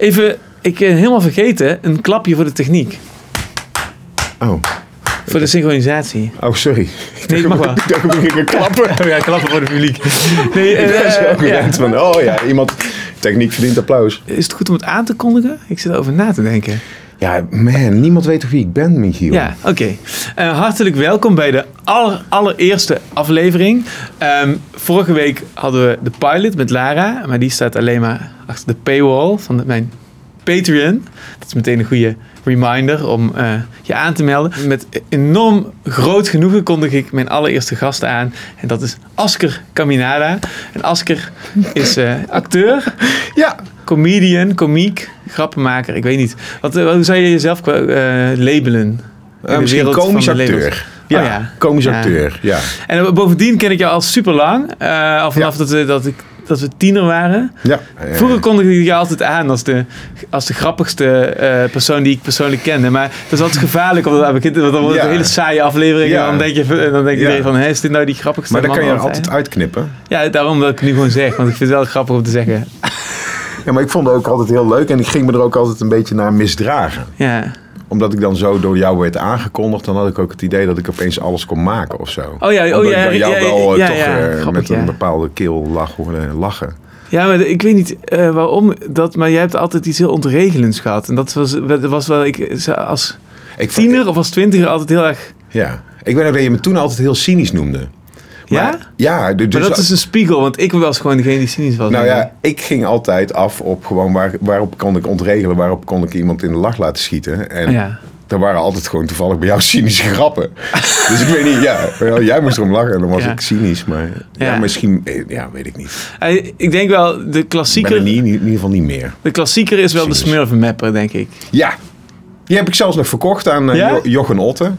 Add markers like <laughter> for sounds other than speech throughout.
Even, ik ben helemaal vergeten, een klapje voor de techniek. Oh, Voor de synchronisatie. oh sorry. Nee, mag wel. Ik dacht, ik ging klappen. Oh <laughs> ja, klappen voor het publiek. Nee, <laughs> eh, was zo eh, ja. van, oh ja, iemand, techniek verdient applaus. Is het goed om het aan te kondigen? Ik zit erover na te denken. Ja, man, niemand weet toch wie ik ben, Michiel? Ja, oké. Eh, hartelijk welkom bij de aller, allereerste aflevering. Ehm, vorige week hadden we de pilot met Lara, maar die staat alleen maar achter de paywall van de- mijn Patreon. Dat is meteen een goede reminder om eh, je aan te melden. Met enorm groot genoegen kondig ik mijn allereerste gast aan. En dat is Asker Caminada. En Asker is eh, acteur, Ja, comedian, komiek, grappenmaker. Ik weet niet. Wat, eh, hoe zou je jezelf eh, labelen? In eh, misschien komisch acteur. Ja, Oh ja. komisch Ja. acteur, ja. En bovendien ken ik jou al super lang. al vanaf dat, we, dat, ik, dat we tiener waren. ja. Vroeger kondigde ik je altijd aan als de, als de grappigste persoon die ik persoonlijk kende. Maar dat is altijd <laughs> gevaarlijk, omdat dat begint, want dan wordt het Ja. een hele saaie aflevering. Ja. En dan denk je, dan denk Ja. iedereen van, hé, is dit nou die grappigste Maar dan kan je altijd? uitknippen. Ja, daarom dat ik nu gewoon zeg, want ik vind het wel grappig om te zeggen. <laughs> Ja, maar ik vond het ook altijd heel leuk en ik ging me er ook altijd een beetje naar misdragen. Ja. Omdat ik dan zo door jou werd aangekondigd, dan had ik ook het idee dat ik opeens alles kon maken of zo. Oh ja, oh ja, ik jou ja, wel eh, ja, toch ja, eh, grappig, met een bepaalde keel lach hoorde lachen. Ja, maar ik weet niet eh, waarom dat, maar jij hebt altijd iets heel ontregelends gehad. En dat was, was wel, ik als Ik vond- tiener of als twintiger altijd heel erg... Ja. Ik weet ook dat je me toen altijd heel cynisch noemde. Ja? Maar, ja, dus, Maar dat is een spiegel, want ik was gewoon degene die cynisch was. Nou ja, ik ging altijd af op gewoon waar, waarop kon ik ontregelen, waarop kon ik iemand in de lach laten schieten. En ja. er waren altijd gewoon toevallig bij jou <laughs> cynische grappen. dus ik weet niet, ja, jij moest erom lachen en dan was Ja. ik cynisch. Maar ja, misschien, eh, ja, weet ik niet. Ik denk wel, de Ik ben klassieker, er niet, in ieder geval niet meer. de klassieker is wel de Cynisch. smurfenmapper, denk ik. Ja, die heb ik zelfs nog verkocht aan eh, Jochen Otte.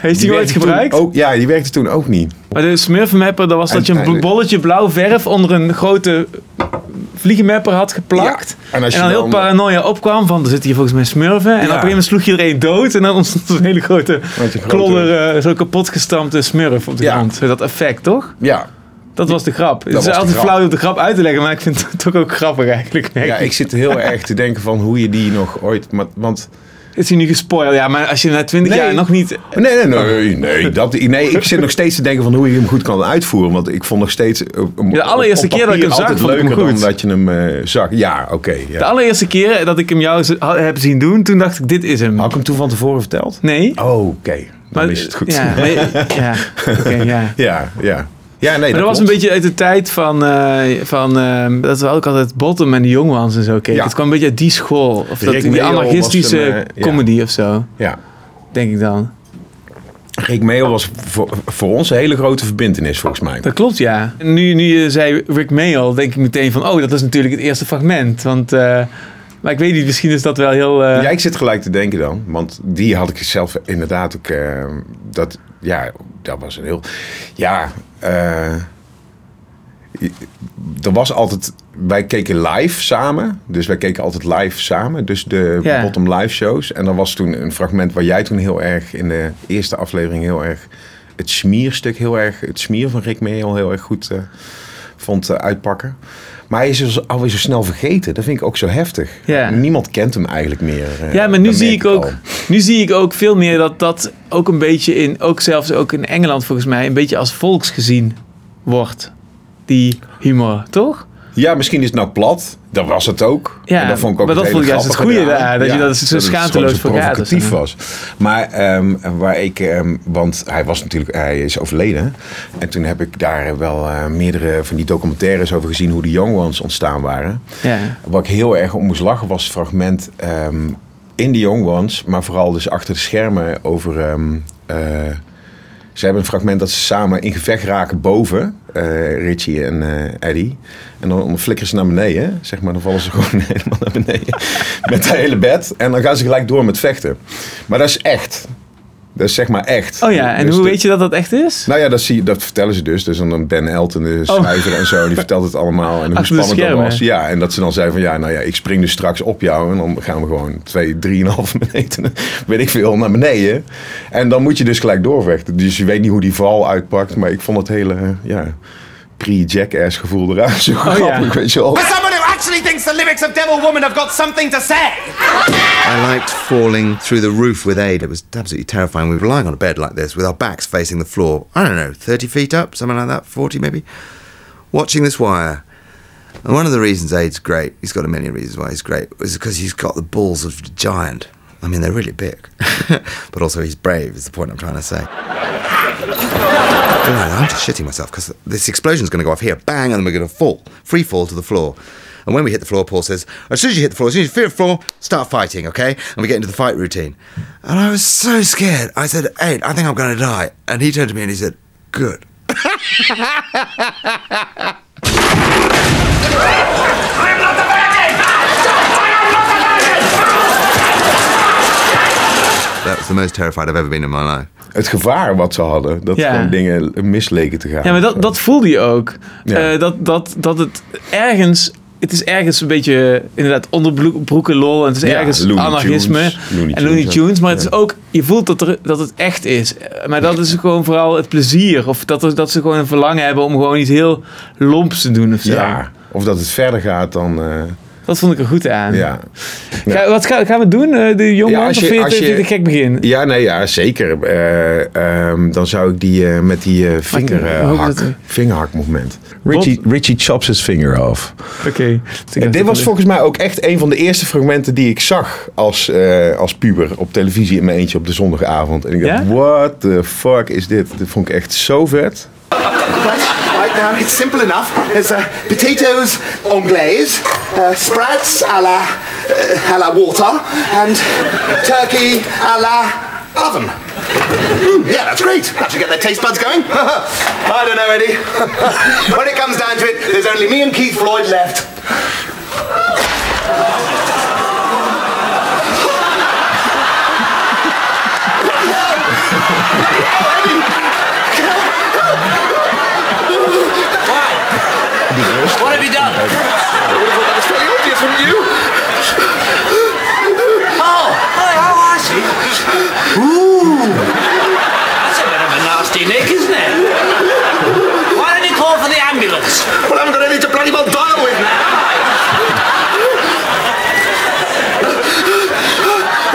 Heeft die ooit werkte toen gebruikt? Ook, ja, die werkte toen ook niet. Maar de smurfenmapper, dat was dat je een bolletje blauw verf onder een grote vliegenmapper had geplakt. Ja, en En, als je dan heel paranoia opkwam van, er zitten hier volgens mij smurfen. En op een gegeven moment sloeg je er een dood. En dan ontstond er een hele grote grote- klodder, eh, zo kapot gestampte smurf op de Ja. grond. Dat effect, toch? Ja, Dat was de grap. het was is altijd grap. flauw om de grap uit te leggen, maar ik vind het <laughs> toch ook grappig eigenlijk. ja, ik zit heel erg te denken van hoe je die nog ooit... Maar, want Is hij nu gespoild? Ja, maar als je na 20 Nee. jaar nog niet... Nee, nee, nee, nee, dat, nee. Ik zit nog steeds te denken van hoe je hem goed kan uitvoeren. Want ik vond nog steeds... eh, de allereerste op keer dat ik hem zag, vond ik hem leuker goed. dan dat je hem eh, zag. Ja, oké. De ja. allereerste keer dat ik hem jou heb zien doen, toen dacht ik, dit is hem. Had ik hem toen van tevoren verteld? Nee? Oh, oké. Dan Maar- is het goed. Ja, maar- <laughs> ja. ja, ja. Ja, nee, Maar dat was een beetje uit de tijd van, eh, van eh, dat we ook altijd Bottom en de Young Ones en zo keken. Ja. Het kwam een beetje uit die school. Of dat, die anarchistische een, eh, ja. comedy of zo, Ja. denk ik dan. Rick Mail was voor, voor ons een hele grote verbindenis, volgens mij. Dat klopt, ja. En nu, nu je zei Rick Mail, denk ik meteen van, oh, dat is natuurlijk het eerste fragment. Want, maar ik weet niet, misschien is dat wel heel... eh, Ja, ik zit gelijk te denken dan. Want die had ik zelf inderdaad ook... eh, dat, ja, dat was een heel... Ja, eh, er was altijd... Wij keken live samen. Dus wij keken altijd live samen. Dus de Ja. bottom live shows. En er was toen een fragment waar jij toen heel erg... In de eerste aflevering heel erg... Het smierstuk heel erg... Het smier van Rick Meel heel erg goed vond uitpakken. Maar hij is dus alweer zo snel vergeten. Dat vind ik ook zo heftig. Ja. Niemand kent hem eigenlijk meer. eh, Ja, maar nu zie, ik ook, al. nu zie ik ook veel meer dat dat ook een beetje in, ook zelfs ook in Engeland volgens mij, een beetje als volks gezien wordt. Die humor, toch? Ja, misschien is het nou plat. Dat was het ook. Ja, En dat vond ik ook maar dat vond ik juist het goede daar, dat je dat zo schaamteloos provocatief was. Maar ehm, waar ik... ehm, want hij was natuurlijk... Hij is overleden. En toen heb ik daar wel eh, meerdere van die documentaires over gezien... hoe de Young Ones ontstaan waren. Ja. Waar ik heel erg om moest lachen was het fragment... ehm, in de Young Ones, maar vooral dus achter de schermen over... eh, ze hebben een fragment dat ze samen in gevecht raken boven, eh, Richie en eh, Eddie. En dan flikkeren ze naar beneden, zeg maar. Dan vallen ze <laughs> gewoon helemaal naar beneden met het hele bed. En dan gaan ze gelijk door met vechten. Maar dat is echt. Dat is zeg maar echt. Oh ja, en Dus hoe de- weet je dat dat echt is? Nou ja, dat, zie, dat vertellen ze dus. Dus dan Ben Elton, de schrijver en zo, die vertelt het allemaal. En hoe Oh. Achter spannend dat was. Ja, en dat ze dan zei van, ja, nou ja, ik spring dus straks op jou. En dan gaan we gewoon twee, drieënhalf <laughs> minuten, weet ik veel, naar beneden. En dan moet je dus gelijk doorvechten. Dus je weet niet hoe die val uitpakt. Maar ik vond het hele, ja, pre-jackass gevoel eraan zo Oh ja. grappig, weet je wel. Someone who actually thinks the mimics of Devil Woman have got something to say. I liked falling through the roof with Aid. It was absolutely terrifying. We were lying on a bed like this with our backs facing the floor. I don't know, 30 feet up, something like that, 40 maybe. Watching this wire. And one of the reasons Aid's great, he's got a million reasons why he's great, is because he's got the balls of a giant. I mean, they're really big. <laughs> but also, he's brave, is the point I'm trying to say. I'm just shitting myself because this explosion's going to go off here, bang, and then we're going to fall, free fall to the floor. And when we hit the floor, Paul says, as soon as you hit the floor, as soon as you feel the floor, start fighting, okay? And we get into the fight routine. And I was so scared. I said, Ed, I think I'm going to die. And he turned to me and he said, good. <laughs> That was the most terrified I've ever been in my life. Het gevaar wat ze hadden, dat Ja. gewoon dingen misleken te gaan. Ja, maar dat, dat voelde je ook. Ja. Eh, dat, dat, dat het ergens... Het is ergens een beetje inderdaad onderbroeken lol. En het is Ja, ergens Looney anarchisme Tunes, Looney en Looney Tunes, Tunes. Maar het is ook... Je voelt dat, er, dat het echt is. Maar dat is gewoon vooral het plezier. Of dat, er- dat ze gewoon een verlangen hebben om gewoon iets heel lomps te doen of zo. Ja, of dat het verder gaat dan... eh, Dat vond ik er goed aan. ja. Ga, wat gaan, gaan we doen, eh, de jongen? Ja, als of je- vind je, als het- je- vind je gek begin? Ja, nee, ja, zeker. Eh, ehm, dan zou ik die eh, met die eh, vingerhak, vingerhakmovement. Richie, Richie chops his finger off. Oké. En dit was volgens mij ook echt een van de eerste fragmenten die ik zag als, eh, als puber op televisie in mijn eentje op de zondagavond. En ik dacht, Ja? what the fuck is dit? Dit vond ik echt zo vet. Now, it's simple enough. There's uh, potatoes anglaise, uh, sprouts à la, uh, à la water, and turkey à la oven. Mm, yeah, that's great. That should get their taste buds going. <laughs> I don't know, Eddie. <laughs> when it comes down to it, there's only me and Keith Floyd left. What have you done? That's very obvious from you. Oh, oh, I see. Ooh. That's a bit of a nasty nick, isn't it? Why did you call for the ambulance? Well, I haven't got anything to bloody well dial with now.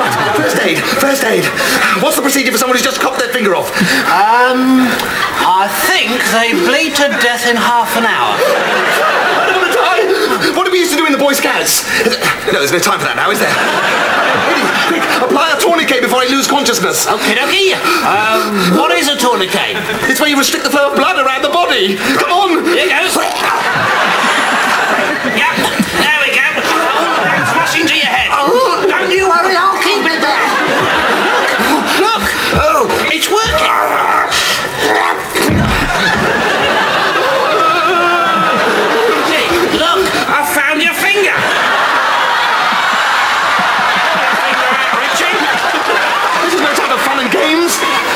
Right, first aid, first aid. What's the procedure for someone who's just chopped their finger off? Um, I think they bleed to death in half an hour. I don't want to die. What did we used to do in the Boy Scouts? No, there's no time for that now, is there? Quick, apply a tourniquet before I lose consciousness. Okay, dokie. Um, what is a tourniquet? It's where you restrict the flow of blood around the body. Come on. Here goes. Yep, there we go. Oh, Smash into your head. Don't you worry, I'll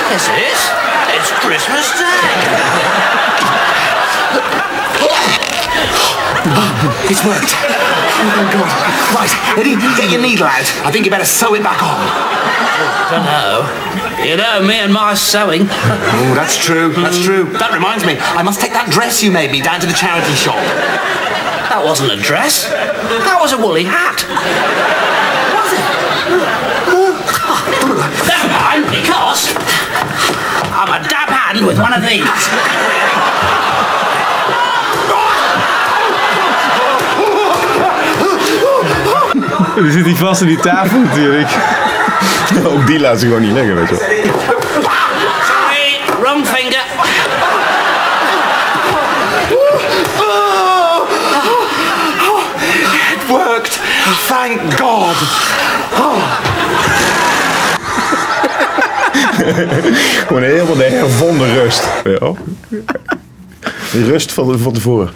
Yes, it is. It's Christmas Day. <laughs> It's worked. Oh, God. Right, Eddie, get your needle out. I think you better sew it back on. Don't know. You know me and my sewing. Oh, that's true. That's true. Hmm. That reminds me. I must take that dress you made me down to the charity shop. That wasn't a dress. That was a woolly hat. Was it? Never mind, because I'm a dab hand with one of these. Dan zit hij vast aan die tafel natuurlijk. <laughs> Ook die laat ze gewoon niet leggen, weet je wel. Sorry, wrong finger. It worked. Thank God. <laughs> Gewoon helemaal de hervonden rust. Ja. De rust van, van tevoren.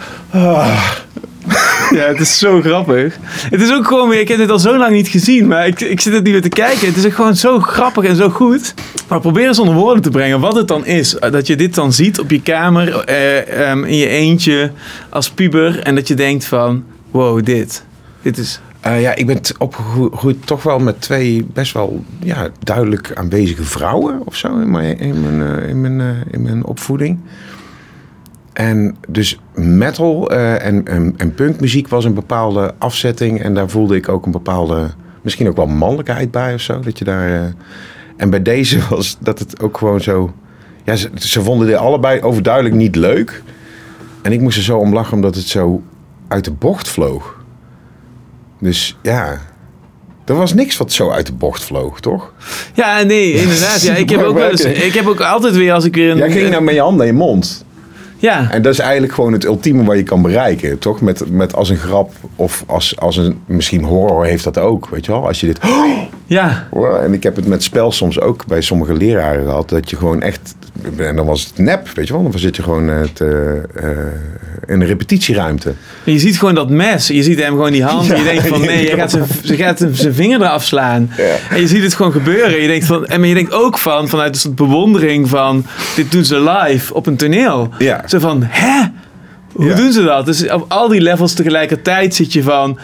Ja, het is zo grappig. Het is ook gewoon weer, ik heb dit al zo lang niet gezien, maar ik, ik zit het nu weer te kijken. Het is ook gewoon zo grappig en zo goed. Maar probeer eens onder woorden te brengen wat het dan is. Dat je dit dan ziet op je kamer, eh, ehm, in je eentje, als puber. En dat je denkt van, wow, dit. Dit is... Eh, ja, ik ben opgegroeid toch wel met twee best wel ja, duidelijk aanwezige vrouwen of zo in mijn, in mijn, eh, in mijn, eh, in mijn opvoeding. En dus metal en, en, punkmuziek was een bepaalde afzetting. En daar voelde ik ook een bepaalde, misschien ook wel mannelijkheid bij of zo. Dat je daar, en bij deze <laughs> was dat het ook gewoon zo... Ja, ze, ze vonden dit allebei overduidelijk niet leuk. En ik moest er zo om lachen omdat het zo uit de bocht vloog. Dus ja, er was niks wat zo uit de bocht vloog, toch? Ja, nee, inderdaad. Ja, ik, heb ook wel eens, <laughs> ik heb ook altijd weer als ik weer een... Jij ging nou met je handen in je mond. Ja, En dat is eigenlijk gewoon het ultieme wat je kan bereiken, toch? Met, met als een grap of als, als een... Misschien horror heeft dat ook, weet je wel? Als je dit... ja. En ik heb het met spel soms ook bij sommige leraren gehad. Dat je gewoon echt... En dan was het nep, weet je wel? Dan zit je gewoon eh, te, eh, in een repetitieruimte. En je ziet gewoon dat mes. Je ziet hem gewoon die hand. Ja, je denkt van <laughs> nee, je gaat zijn, ze gaat zijn- vinger eraf slaan. Ja. En je ziet het gewoon gebeuren. Je denkt van, en je denkt ook van, vanuit een soort bewondering van... Dit doen ze live op een toneel. Ja. Zo van, hè? Hoe Ja. doen ze dat? Dus op al die levels tegelijkertijd zit je van...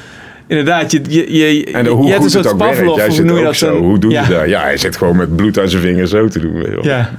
Inderdaad, je, je, je, En je hoe hebt een soort. Pavlov, of zit noem je dat? zo. Hoe doen ja, ze dat? Ja, hij zit gewoon met bloed aan zijn vingers zo te doen. Je. Ja.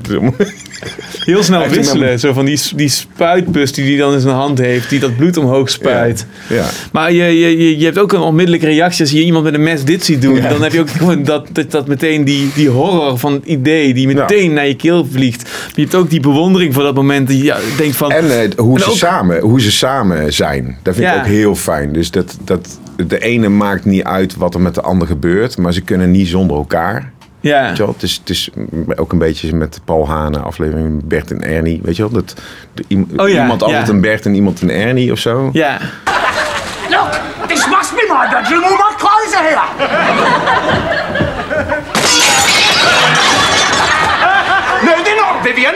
Heel snel <laughs> wisselen. Zo van die, die spuitbus die hij dan in zijn hand heeft. Die dat bloed omhoog spuit. Ja. Maar je, je, je, je hebt ook een onmiddellijke reactie als je iemand met een mes dit ziet doen. Ja. Dan heb je ook gewoon dat, dat, dat meteen die, die horror van het idee die meteen naar je keel vliegt. Maar je hebt ook die bewondering voor dat moment. Die ja, denkt van... En eh, hoe, En ze ook- samen, hoe ze samen zijn. Dat vind ik ook heel fijn. Dus dat, dat, de ene maakt niet uit wat er met de ander gebeurt. Maar ze kunnen niet zonder elkaar. ja. Weet je wel? Het, is, het is ook een beetje met Paul Hane, aflevering Bert en Ernie. Weet je wel? Dat, de, Oh ja, iemand altijd ja. een Bert en iemand een Ernie of zo. ja. Look, this must be my bedroom. All my clothes are here. no, they're not, Vivian.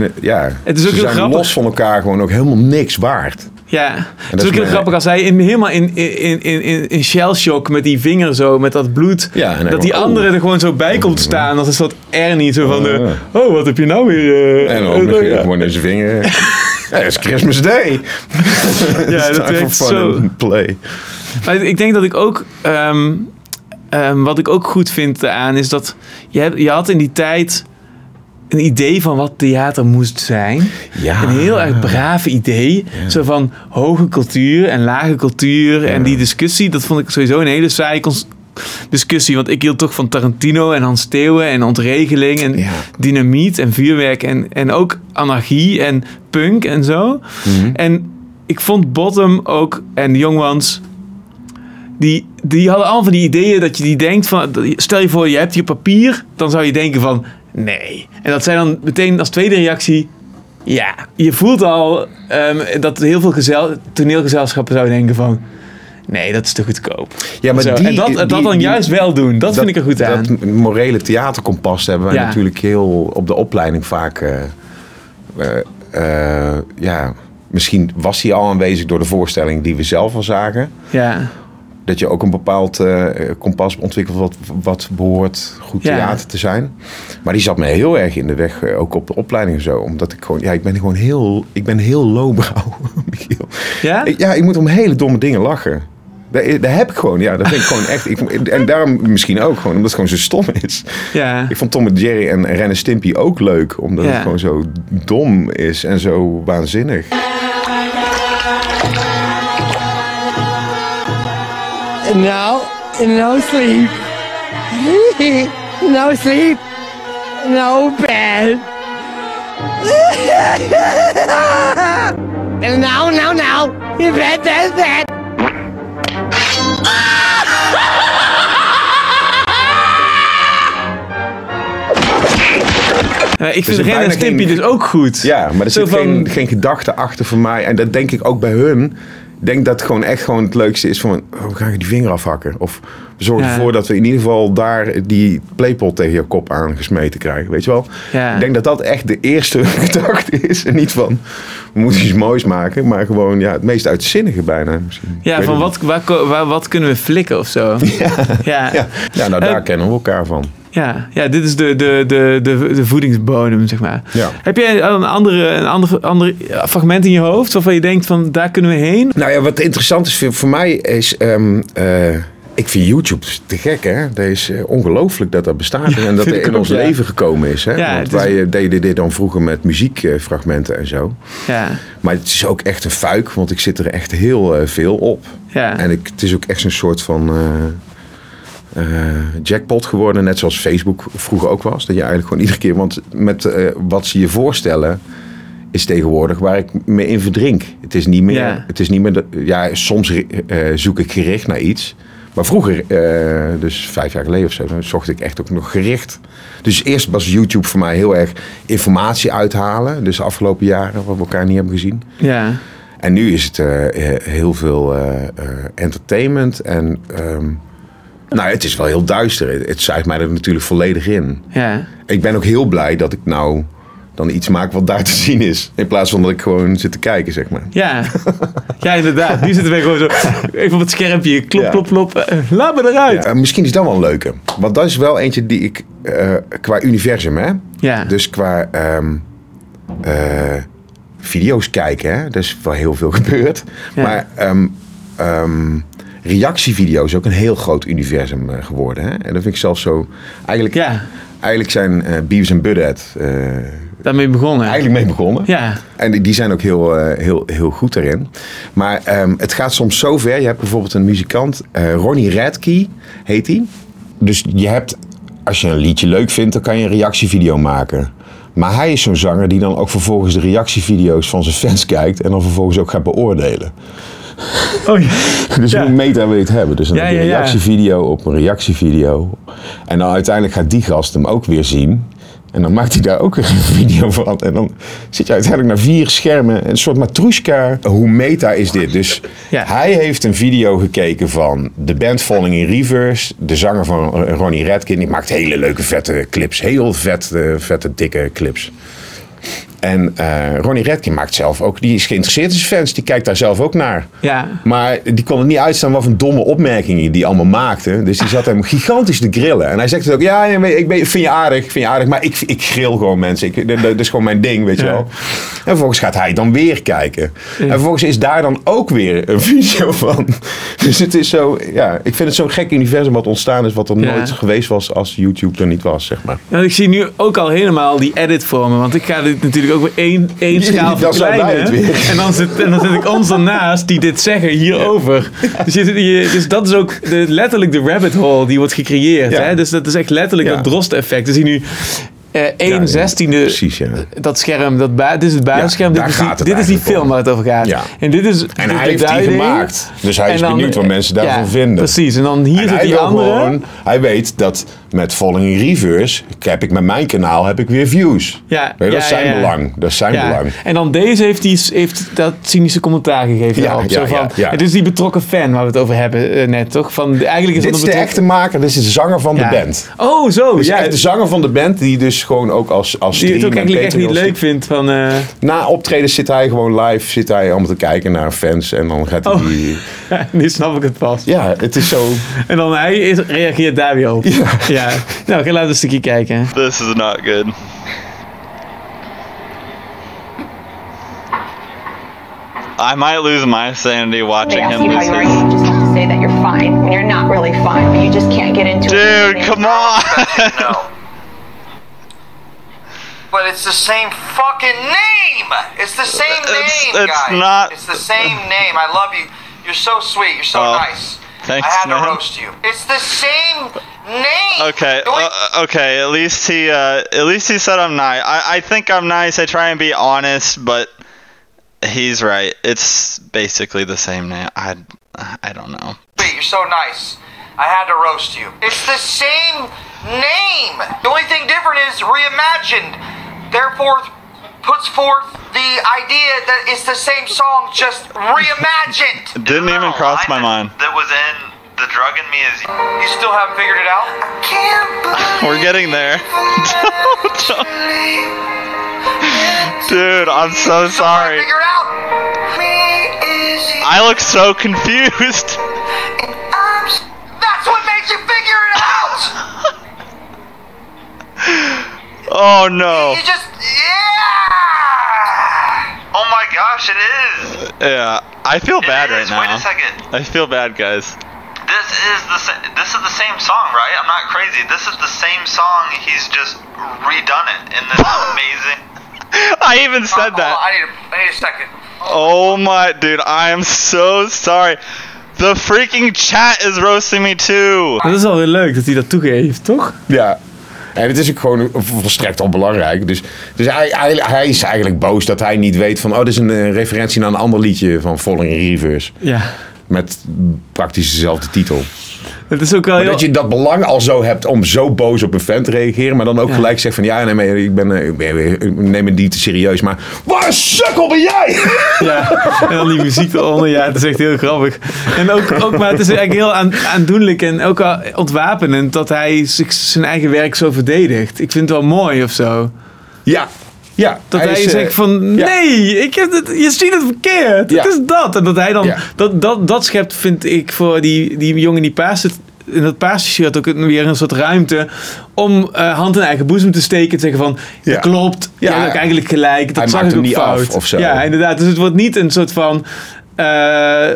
Hun- Ja, Het is ook ze heel zijn grappig. los van elkaar gewoon ook helemaal niks waard. Ja, het is is ook heel grappig als hij in, helemaal in, in, in, in, in shell shock met die vinger zo, met dat bloed. Ja, dat die andere oh. er gewoon zo bij komt staan als een soort Ernie. Zo van, Oh, de, ja. oh wat heb je nou weer? eh, En dan eh, ook nog ja. gewoon in zijn vinger. <laughs> ja, het is Christmas Day. Ja, <laughs> dat werkt zo. play. Maar ik denk dat ik ook. ehm, ehm, wat ik ook goed vind aan is dat je, hebt, je had in die tijd een idee van wat theater moest zijn. Ja. Een heel erg braaf idee. Zo van hoge cultuur en lage cultuur. En die discussie, dat vond ik sowieso een hele saaie discussie. Want ik hield toch van Tarantino en Hans Theeuwen en ontregeling en Ja. dynamiet en vuurwerk. En, en ook anarchie en punk en zo. En ik vond Bottom ook en Young Ones die, die hadden allemaal van die ideeën dat je die denkt van... Stel je voor, je hebt hier papier, dan zou je denken van... Nee. En dat zijn dan meteen als tweede reactie... Ja, je voelt al ehm, dat heel veel gezel, toneelgezelschappen zouden denken van... Nee, dat is te goedkoop. Ja, maar die, en dat, dat dan die- juist wel doen, dat, vind ik er goed aan. Dat morele theaterkompas hebben wij Ja. natuurlijk heel op de opleiding vaak. eh, eh, eh, ja, misschien was hij al aanwezig door de voorstelling die we zelf al zagen. ja. Dat je ook een bepaald eh, kompas ontwikkelt wat, wat behoort goed Ja. theater te zijn. Maar die zat me heel erg in de weg, eh, ook op de opleiding en zo. Omdat ik gewoon, ja, ik ben gewoon heel, ik ben heel lowbrow, <laughs> Michiel. Ja? Ik- Ja, ik moet om hele domme dingen lachen. Daar, daar heb ik gewoon, ja, dat vind ik gewoon echt. Ik, en daarom misschien ook gewoon, omdat het gewoon zo stom is. Ja. Ik vond Tom en Jerry en Ren en Stimpy ook leuk, omdat Ja. het gewoon zo dom is en zo waanzinnig. No, no sleep. no sleep. No bed. no, no, no. Bed, bed, bed. Eh, ik Dus vind Ren en Stimpy geen- dus ook goed. Ja, maar er Zo zit van- geen, geen gedachte achter voor mij. En dat denk ik ook bij hun. Ik denk dat het gewoon echt gewoon het leukste is van... Oh, we gaan je die vinger afhakken. Of we zorgen Ja. ervoor dat we in ieder geval daar die playpot tegen je kop aangesmeten krijgen. Weet je wel? Ja. Ik denk dat dat echt de eerste <laughs> gedachte is. En niet van, we moeten iets moois maken. Maar gewoon ja, het meest uitzinnige bijna misschien. Ja, van wat, waar, wat kunnen we flikken of zo? <laughs> Ja. Ja, ja nou daar Eh, kennen we elkaar van. Ja, ja dit is de, de, de, de, de voedingsbodem, zeg maar. Ja. Heb jij een andere, een andere, andere fragment in je hoofd waarvan je denkt van daar kunnen we heen? Nou ja, wat interessant is voor, voor mij is... ehm, eh, Ik vind YouTube te gek, hè? Dat is eh, ongelooflijk dat dat bestaat en dat <laughs> er in ook, ons ja. leven gekomen is. Hè? Ja, Want is- wij eh, deden dit dan vroeger met muziekfragmenten en zo. Ja, Maar het is ook echt een fuik, want ik zit er echt heel veel op. ja. En ik, het is ook echt zo'n soort van eh, jackpot geworden, net zoals Facebook vroeger ook was. Dat je eigenlijk gewoon iedere keer, want met eh, wat ze je voorstellen, is tegenwoordig waar ik me in verdrink. Het is niet meer, Ja. het is niet meer de- ja, soms eh, zoek ik gericht naar iets. Maar vroeger, dus vijf jaar geleden of zo, zocht ik echt ook nog gericht. Dus eerst was YouTube voor mij heel erg informatie uithalen. Dus de afgelopen jaren, wat we elkaar niet hebben gezien. ja. En nu is het heel veel entertainment. En ehm, nou, het is wel heel duister. Het, het zuigt mij er natuurlijk volledig in. ja. Ik ben ook heel blij dat ik nou dan iets maak wat daar te zien is. In plaats van dat ik gewoon zit te kijken, zeg maar. Ja, ja inderdaad. Nu zitten we gewoon zo even op het schermpje. Klop, Ja. klop, klop. Laat me eruit. Eh, misschien is dat wel een leuke. Want dat is wel eentje die ik eh, qua universum, hè. Ja. Dus qua ehm, eh, video's kijken, hè. Dat is wel heel veel gebeurd. Ja. Maar ehm, reactievideo's is ook een heel groot universum eh, geworden, hè. En dat vind ik zelfs zo... Eigenlijk, Ja, eigenlijk zijn Beavis en Butthead eh, daarmee begonnen. eigenlijk mee begonnen. Ja, En die- zijn ook heel, heel, heel goed daarin. Maar ehm, het gaat soms zo ver. Je hebt bijvoorbeeld een muzikant, Ronnie Radke heet hij. Dus je hebt, als je een liedje leuk vindt, dan kan je een reactievideo maken. Maar hij is zo'n zanger die dan ook vervolgens de reactievideo's van zijn fans kijkt en dan vervolgens ook gaat beoordelen. Oh, ja. Dus Ja. hoe meta wil je het hebben? Dus dan Ja, heb je een reactievideo op een reactievideo. En dan uiteindelijk gaat die gast hem ook weer zien. En dan maakt hij daar ook een <laughs> video van. En dan zit je uiteindelijk naar vier schermen. Een soort matroeska. Hoe meta is dit? Dus Ja. hij heeft een video gekeken van de band Falling in Reverse. De zanger van Ronnie Redkin. Die maakt hele leuke vette clips. Heel vet, eh, vette dikke clips. En eh, Ronnie Redkin maakt zelf ook. Die is geïnteresseerd in zijn fans. Die kijkt daar zelf ook naar. ja. Maar die kon er niet uitstaan wat voor domme opmerkingen die allemaal maakte. Dus die zat hem gigantisch te grillen. En hij zegt het ook, ja, ik ben, vind je aardig, vind je aardig. Maar ik, ik grill gewoon mensen. Ik, dat, dat is gewoon mijn ding, weet je Ja. wel. En vervolgens gaat hij dan weer kijken. En vervolgens is daar dan ook weer een <laughs> video van. Dus het is zo, ja, ik vind het zo'n gek universum wat ontstaan is. Wat er nooit geweest was als YouTube er niet was, zeg maar. Nou, ik zie nu ook al helemaal die edit vormen. Want ik ga dit natuurlijk ook weer één, één schaal het weer. En dan, zit, en dan zit ik ons ernaast die dit zeggen hierover. Dus, je, je- dus dat is ook de, letterlijk de rabbit hole die wordt gecreëerd. Hè? Dus dat is echt letterlijk dat drost-effect. Dus zie nu eh 1 Ja, ja, zestiende precies, ja. dat scherm, dat is het. Ja, dit is die, dit is die film om. waar het over gaat. En dit is En de- hij heeft die gemaakt. Dus hij is dan- benieuwd wat mensen daarvan vinden. Precies. En dan hier En zit hij die andere. gewoon- hij weet dat met Falling in Reverse heb ik met mijn kanaal heb ik weer views. Ja, Weet je, dat is zijn belang. Dat is zijn belang. En dan deze heeft, die, heeft dat cynische commentaar gegeven. Ja, Zo van. Het is die betrokken fan waar we het over hebben eh, net, toch? Van, eigenlijk is Dit dat is de echte maker, dit is de zanger van de band. Oh, zo. Dit is ja, echt de zanger van de band die dus gewoon ook als, als die het stream ook en eigenlijk echt niet leuk vindt van... eh, Na optredens zit hij gewoon live, zit hij allemaal te kijken naar fans en dan gaat hij Oh. die... <laughs> nu snap ik het pas. Ja, het is zo... <laughs> En dan hij is, reageert daar weer op. Ja. Nou, oké, laten we een stukje kijken. This is not good. I might lose my sanity watching him you how lose you are, his. you just have to say that you're fine when you're not really fine, but you just can't get into it. Dude, come on! <laughs> But it's the same fucking name. It's the same It's- name, it's guys. not- It's the same name. I love you. You're so sweet. You're so Oh, nice. thanks, I had to roast you. It's the same name. Okay, uh, okay. At least he, uh, at least he said I'm nice. I, I think I'm nice. I try and be honest, but he's right. It's basically the same name. I, I don't know. sweet. You're so nice. I had to roast you. It's the same name. The only thing different is reimagined. Therefore, puts forth the idea that it's the same song, just reimagined. It didn't even cross my mind. That was in the drug in me is You still haven't figured it out? We're getting there. <laughs> Dude, I'm so sorry. Figure it out. I look so confused. <laughs> Oh no. You just yeah. Oh my gosh, it is. Yeah, I feel bad It right is. Wait a second. I feel bad, guys. This is the sa- this is the same song, right? I'm not crazy. This is the same song. He's just redone it in this <laughs> amazing. I even said oh, that. I need, a, I need a second. Oh my, dude, I am so sorry. The freaking chat is roasting me too. Dat is alweer leuk dat hij dat toegeeft, toch? Ja. En het is ook gewoon volstrekt onbelangrijk. Dus, dus hij, hij, hij is eigenlijk boos dat hij niet weet van... oh, dit is een eh, referentie naar een ander liedje van Falling in Reverse. Ja. Met praktisch dezelfde titel. Het is ook wel Maar heel... dat je dat belang al zo hebt om zo boos op een fan te reageren... maar dan ook Ja. gelijk zegt van... ja, nee, maar ik, ben, eh, ik, ben, ik neem het niet te serieus, maar... Waar een sukkel ben jij? <laughs> Ja, en dan die muziek eronder. Ja, het is echt heel grappig. En ook, ook maar het is eigenlijk heel aan, aandoenlijk en ook al ontwapenend dat hij zich zijn eigen werk zo verdedigt. Ik vind het wel mooi of zo. Ja, ja. Dat hij, is, eh, zegt van, ja. nee, ik heb het, je ziet het verkeerd. Ja. Het is dat. En dat hij dan, dat, dat, dat schept, vind ik, voor die, die jongen die paarse, in dat paarse shirt ook weer een soort ruimte om eh, hand in eigen boezem te steken en te zeggen van, ja, klopt, ja, Ja. je hebt ook eigenlijk gelijk. Dat Hij zag ik ook niet fout. af of zo. Ja, inderdaad. Dus het wordt niet een soort van,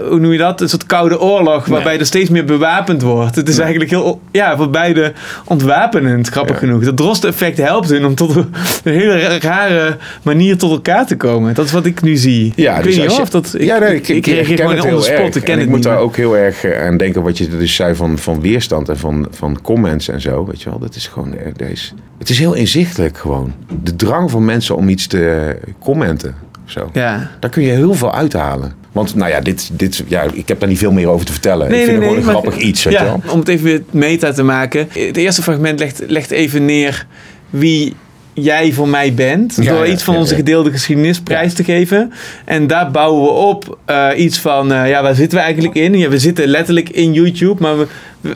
hoe noem je dat? Een soort koude oorlog waarbij Nee. er steeds meer bewapend wordt. Het is eigenlijk heel, ja, voor beide ontwapenend, grappig Ja. genoeg. Dat Drost-effect helpt hun om tot <laughs> een, hele ra- rare manier tot elkaar te komen. Dat is wat ik nu zie. Ja, ik dus weet niet je- of dat... Ik, ja, nee, ik, ik, reageer gewoon heel spot. erg. Ik ken en het ik moet daar ook heel erg eh, aan denken wat je dus zei van, van weerstand en van, van comments en zo. Weet je wel, dat is gewoon eh, deze. Het is heel inzichtelijk gewoon. De drang van mensen om iets te commenten. Zo. Ja. Daar kun je heel veel uithalen. Want nou ja, dit, dit, ja, ik heb daar niet veel meer over te vertellen. ik vind het gewoon een grappig iets. Weet ja, je wel? Om het even weer meta te maken. Het eerste fragment legt, legt even neer wie jij voor mij bent. Ja, door iets van ja, onze gedeelde geschiedenis prijs te geven. En daar bouwen we op eh, iets van, eh, ja, waar zitten we eigenlijk in? Ja, we zitten letterlijk in YouTube, maar we,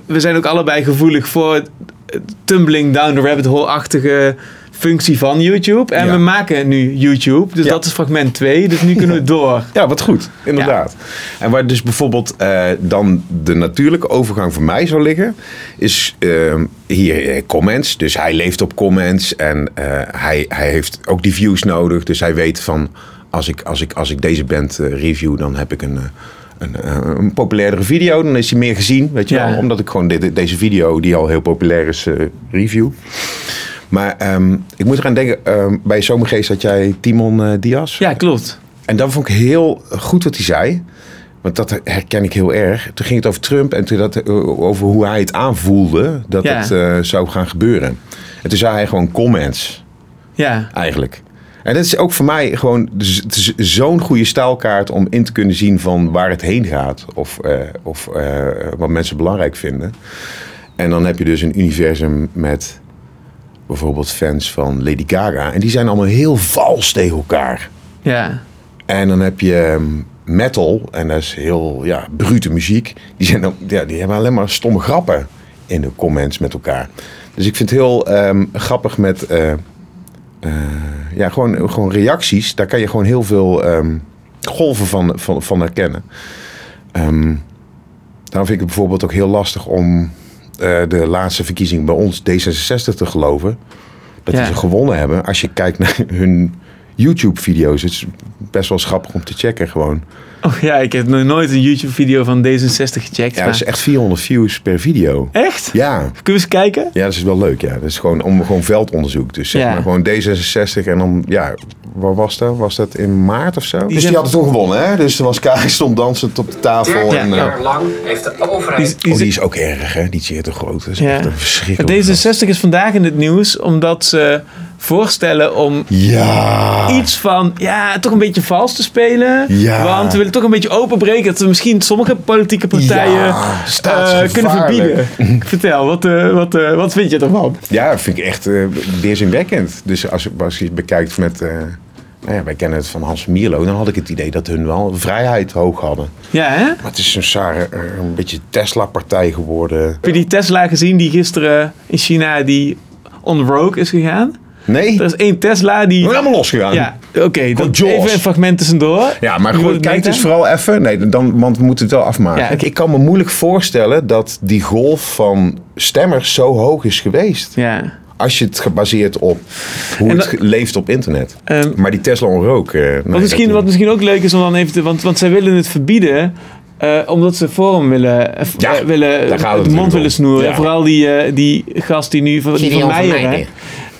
we zijn ook allebei gevoelig voor tumbling down the rabbit hole-achtige functie van YouTube. En Ja. we maken nu YouTube, dus Ja. dat is fragment 2. Dus nu kunnen we door. Ja, wat goed, inderdaad. En waar dus bijvoorbeeld eh, dan de natuurlijke overgang voor mij zou liggen, is ehm, hier eh, comments. Dus hij leeft op comments en eh, hij, hij heeft ook die views nodig. Dus hij weet van, als ik, als ik, als ik deze band review, dan heb ik een... een, een populairdere video, dan is hij meer gezien, weet je Ja. wel. Omdat ik gewoon dit- deze video, die al heel populair is, review. Maar ehm, ik moet eraan denken, ehm, bij Zomergeest had jij Timon eh, Diaz. Ja, klopt. En dat vond ik heel goed wat hij zei. Want dat herken ik heel erg. Toen ging het over Trump en toen dat, eh, over hoe hij het aanvoelde dat Ja. het eh, zou gaan gebeuren. En toen zei hij gewoon comments, Ja. eigenlijk. En dat is ook voor mij gewoon zo'n goede staalkaart om in te kunnen zien van waar het heen gaat. Of, of wat mensen belangrijk vinden. En dan heb je dus een universum met bijvoorbeeld fans van Lady Gaga. En die zijn allemaal heel vals tegen elkaar. Ja. En dan heb je ehm, metal, en dat is heel ja, brute muziek. Die, zijn dan, ja, die hebben alleen maar stomme grappen in de comments met elkaar. Dus ik vind het heel ehm, grappig met eh, eh, ja, gewoon, gewoon reacties. Daar kan je gewoon heel veel ehm, golven van, van, van herkennen. Ehm, daarom vind ik het bijvoorbeeld ook heel lastig om de laatste verkiezing bij ons D66 te geloven. Dat Ja. die ze gewonnen hebben. Als je kijkt naar <laughs> hun YouTube-video's. Het is best wel grappig om te checken gewoon. Oh ja, ik heb nog nooit een YouTube-video van D66 gecheckt. Ja, maar- dat is echt 400 views per video. Echt? Ja. Kunnen we eens kijken? Ja, dat is wel leuk. Ja. Dat is gewoon om gewoon veldonderzoek. Dus zeg Ja. maar gewoon D66 en dan, ja, waar was dat? Was dat in maart of zo? dus die zijn- hadden toen gewonnen, hè? Dus er was Kaag stond dansend op de tafel. en, eh, lang heeft de overheid... Die, die, oh, die is ook erg, hè? Die is hier te groot. Dat is Ja. echt een verschrikkelijk. D66 is vandaag in het nieuws omdat ze voorstellen om Ja. iets van, ja, toch een beetje vals te spelen. Ja. Want we willen toch een beetje openbreken dat we misschien sommige politieke partijen Ja, eh, kunnen verbieden. <laughs> Vertel, wat, eh, wat, eh, wat vind je ervan? Ja, dat vind ik echt weerzinwekkend. Dus als, als je het bekijkt met... nou ja, wij kennen het van Hans Mierlo. Dan had ik het idee dat hun wel vrijheid hoog hadden. Ja, hè? Maar het is een, sare, een beetje Tesla-partij geworden. Heb je die Tesla gezien die gisteren in China die on rogue is gegaan? Nee, Er is één Tesla die... we helemaal losgegaan. Ja, oké. dat Jaws. even een fragment tussendoor. Ja, maar goed, kijk dus vooral even. Nee, dan, want we moeten het wel afmaken. Ja. Ik, ik kan me moeilijk voorstellen dat die golf van stemmers zo hoog is geweest. Ja. Als je het gebaseerd op hoe het leeft op internet. Ehm, maar die Tesla on rook. eh, nee, Wat misschien, wat misschien ook leuk is om dan even te... Want, want zij willen het verbieden Eh, omdat ze Forum willen, eh, Ja, willen daar gaat het de mond willen snoeren. Ja. En vooral die, die gast die nu van, die van van Meijer,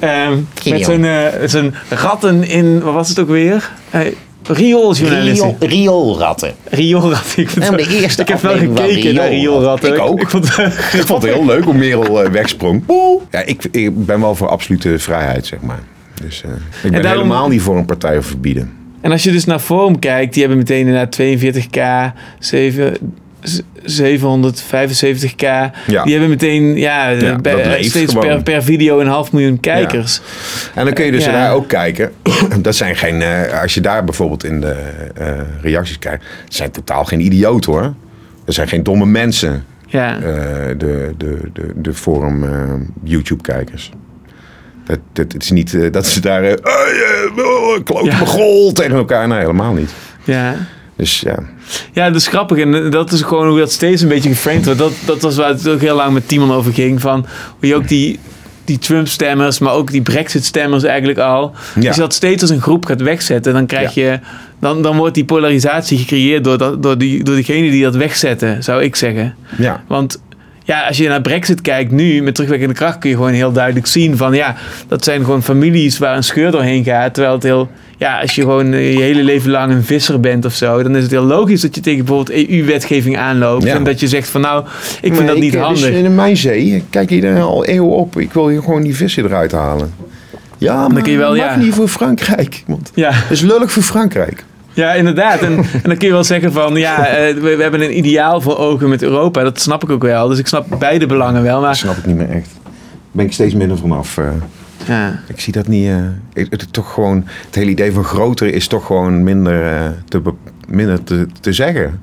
Ehm, met zijn, eh, zijn ratten in, wat was het ook weer? Uh, Riooljournalist. Riool, rioolratten. Rioolratten. Ik, Nou, de eerste ik heb wel gekeken naar Rioolratten. Ik ook. Ik vond, <laughs> Ik vond het heel leuk hoe Merel eh, wegsprong. Ja, ik, ik ben wel voor absolute vrijheid, zeg maar. Dus eh, ik ben daarom- helemaal niet voor een partij of verbieden. En als je dus naar Forum kijkt, die hebben meteen inderdaad 42k, 7, 775k. Ja. Die hebben meteen ja, Ja, bij- dat leeft steeds gewoon. per, per video een half miljoen kijkers. En dan kun je dus daar ook kijken. <clears throat> Dat zijn geen, eh, als je daar bijvoorbeeld in de eh, reacties kijkt, zijn totaal geen idioten hoor. Dat zijn geen domme mensen, Ja. eh, de, de, de, de forum eh, YouTube-kijkers. Dat, dat, het is niet eh, dat ze daar uh, klote Ja. tegen elkaar. Nee, helemaal niet. ja. Dus ja. Ja, dat is grappig. En dat is gewoon hoe dat steeds een beetje geframed wordt. Dat, dat was waar het ook heel lang met Timon over ging. Van hoe je ook die, die Trump-stemmers, maar ook die Brexit-stemmers eigenlijk al. Ja. Als je dat steeds als een groep gaat wegzetten, dan krijg je... Dan, dan wordt die polarisatie gecreëerd door, dat, door, die, door diegenen die dat wegzetten, zou ik zeggen. Ja. Want ja, als je naar Brexit kijkt nu, met terugwerkende kracht, kun je gewoon heel duidelijk zien van ja, dat zijn gewoon families waar een scheur doorheen gaat. Terwijl het heel, ja, als je gewoon eh, je hele leven lang een visser bent of zo, dan is het heel logisch dat je tegen bijvoorbeeld EU-wetgeving aanloopt. Ja. En dat je zegt van nou, ik vind dat niet ik, handig. Dus in mijn zee, kijk hier al eeuwen op. Ik wil hier gewoon die vissen eruit halen. Ja, maar kun je wel, dat ja. niet voor Frankrijk. Want Ja. het is lullig voor Frankrijk. Ja, inderdaad. En, en dan kun je wel zeggen van ja, eh, we, we hebben een ideaal voor ogen met Europa. Dat snap ik ook wel. Dus ik snap beide belangen wel. Dat Maar snap ik niet meer echt. Ben ik steeds minder vanaf. eh. Ja, ik zie dat niet. eh, ik- het, toch gewoon, het hele idee van groter is toch gewoon minder, eh, te, minder te, te zeggen.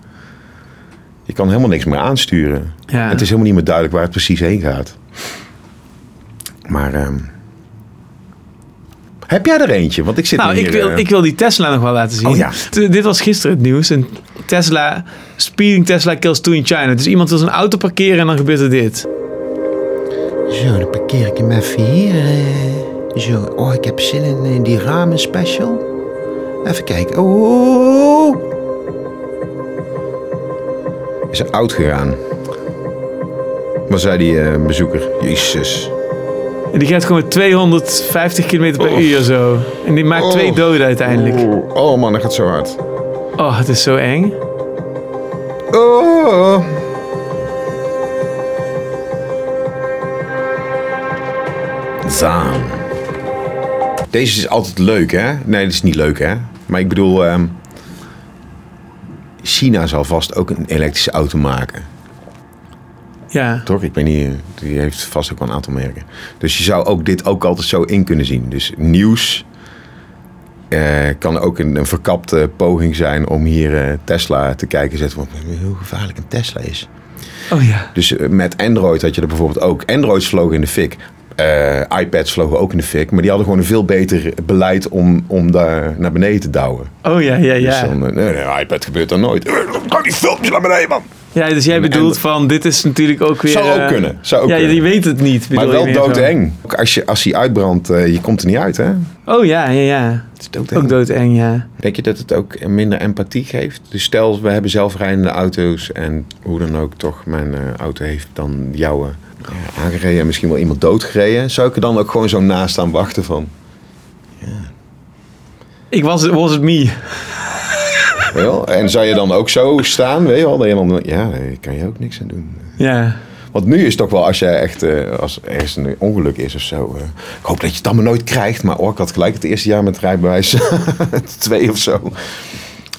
Je kan helemaal niks meer aansturen. ja. Het is helemaal niet meer duidelijk waar het precies heen gaat. Maar ehm, heb jij er eentje? Want ik zit Nou, ik wil, eh, ik wil die Tesla nog wel laten zien. Oh ja. Dit was gisteren het nieuws. Een Tesla, speeding Tesla kills two in China. Dus iemand wil zijn auto parkeren en dan gebeurt er dit. Zo, dan parkeer ik hem even hier. eh. Zo, oh, ik heb zin in, in die ramen special. Even kijken. Oh, is er oud gegaan. Wat zei die eh, bezoeker? Jezus. En die gaat gewoon met 250 km per uur zo. En die maakt twee Oh. doden uiteindelijk. Oh, oh man, dat gaat zo hard. Oh, het is zo eng. Oh. Deze is altijd leuk, hè? Nee, dat is niet leuk, hè? Maar ik bedoel, ehm, China zal vast ook een elektrische auto maken. Ja. Toch? Ik weet niet, die heeft vast ook wel een aantal merken. Dus je zou ook dit ook altijd zo in kunnen zien. Dus nieuws eh, kan ook een, een verkapte poging zijn om hier eh, Tesla te kijken en zetten. Wat hoe gevaarlijk een Tesla is. Oh ja. Dus eh, met Android had je er bijvoorbeeld ook. Androids vlogen in de fik. Eh, iPads vlogen ook in de fik. Maar die hadden gewoon een veel beter beleid om, om daar naar beneden te douwen. Oh ja, ja, Dus ja. dan, nee, nee, iPad gebeurt dan nooit. <laughs> Kan die filmpjes naar beneden, man. Ja, dus jij En- bedoelt van, dit is natuurlijk ook weer... Zou ook eh, kunnen, zou ook ja, kunnen. je weet het niet. Maar wel doodeng. Ook Als, je, als die uitbrandt, je komt er niet uit, hè? Oh ja, ja, ja. Het is doodeng. Ook doodeng, ja. Denk je dat het ook minder empathie geeft? Dus stel, we hebben zelfrijdende auto's en hoe dan ook toch mijn auto heeft dan jouwe aangereden en misschien wel iemand doodgereden. Zou ik er dan ook gewoon zo naast staan wachten van... Ik was, was het me. Wel? En zou je dan ook zo staan, weet je wel? Dat je dan, ja, daar kan je ook niks aan doen. Ja. Want nu is het toch wel, als jij echt, eh, als er ergens een ongeluk is of zo. eh, ik hoop dat je het allemaal nooit krijgt. Maar oh, ik had gelijk het eerste jaar met rijbewijs <laughs> twee of zo.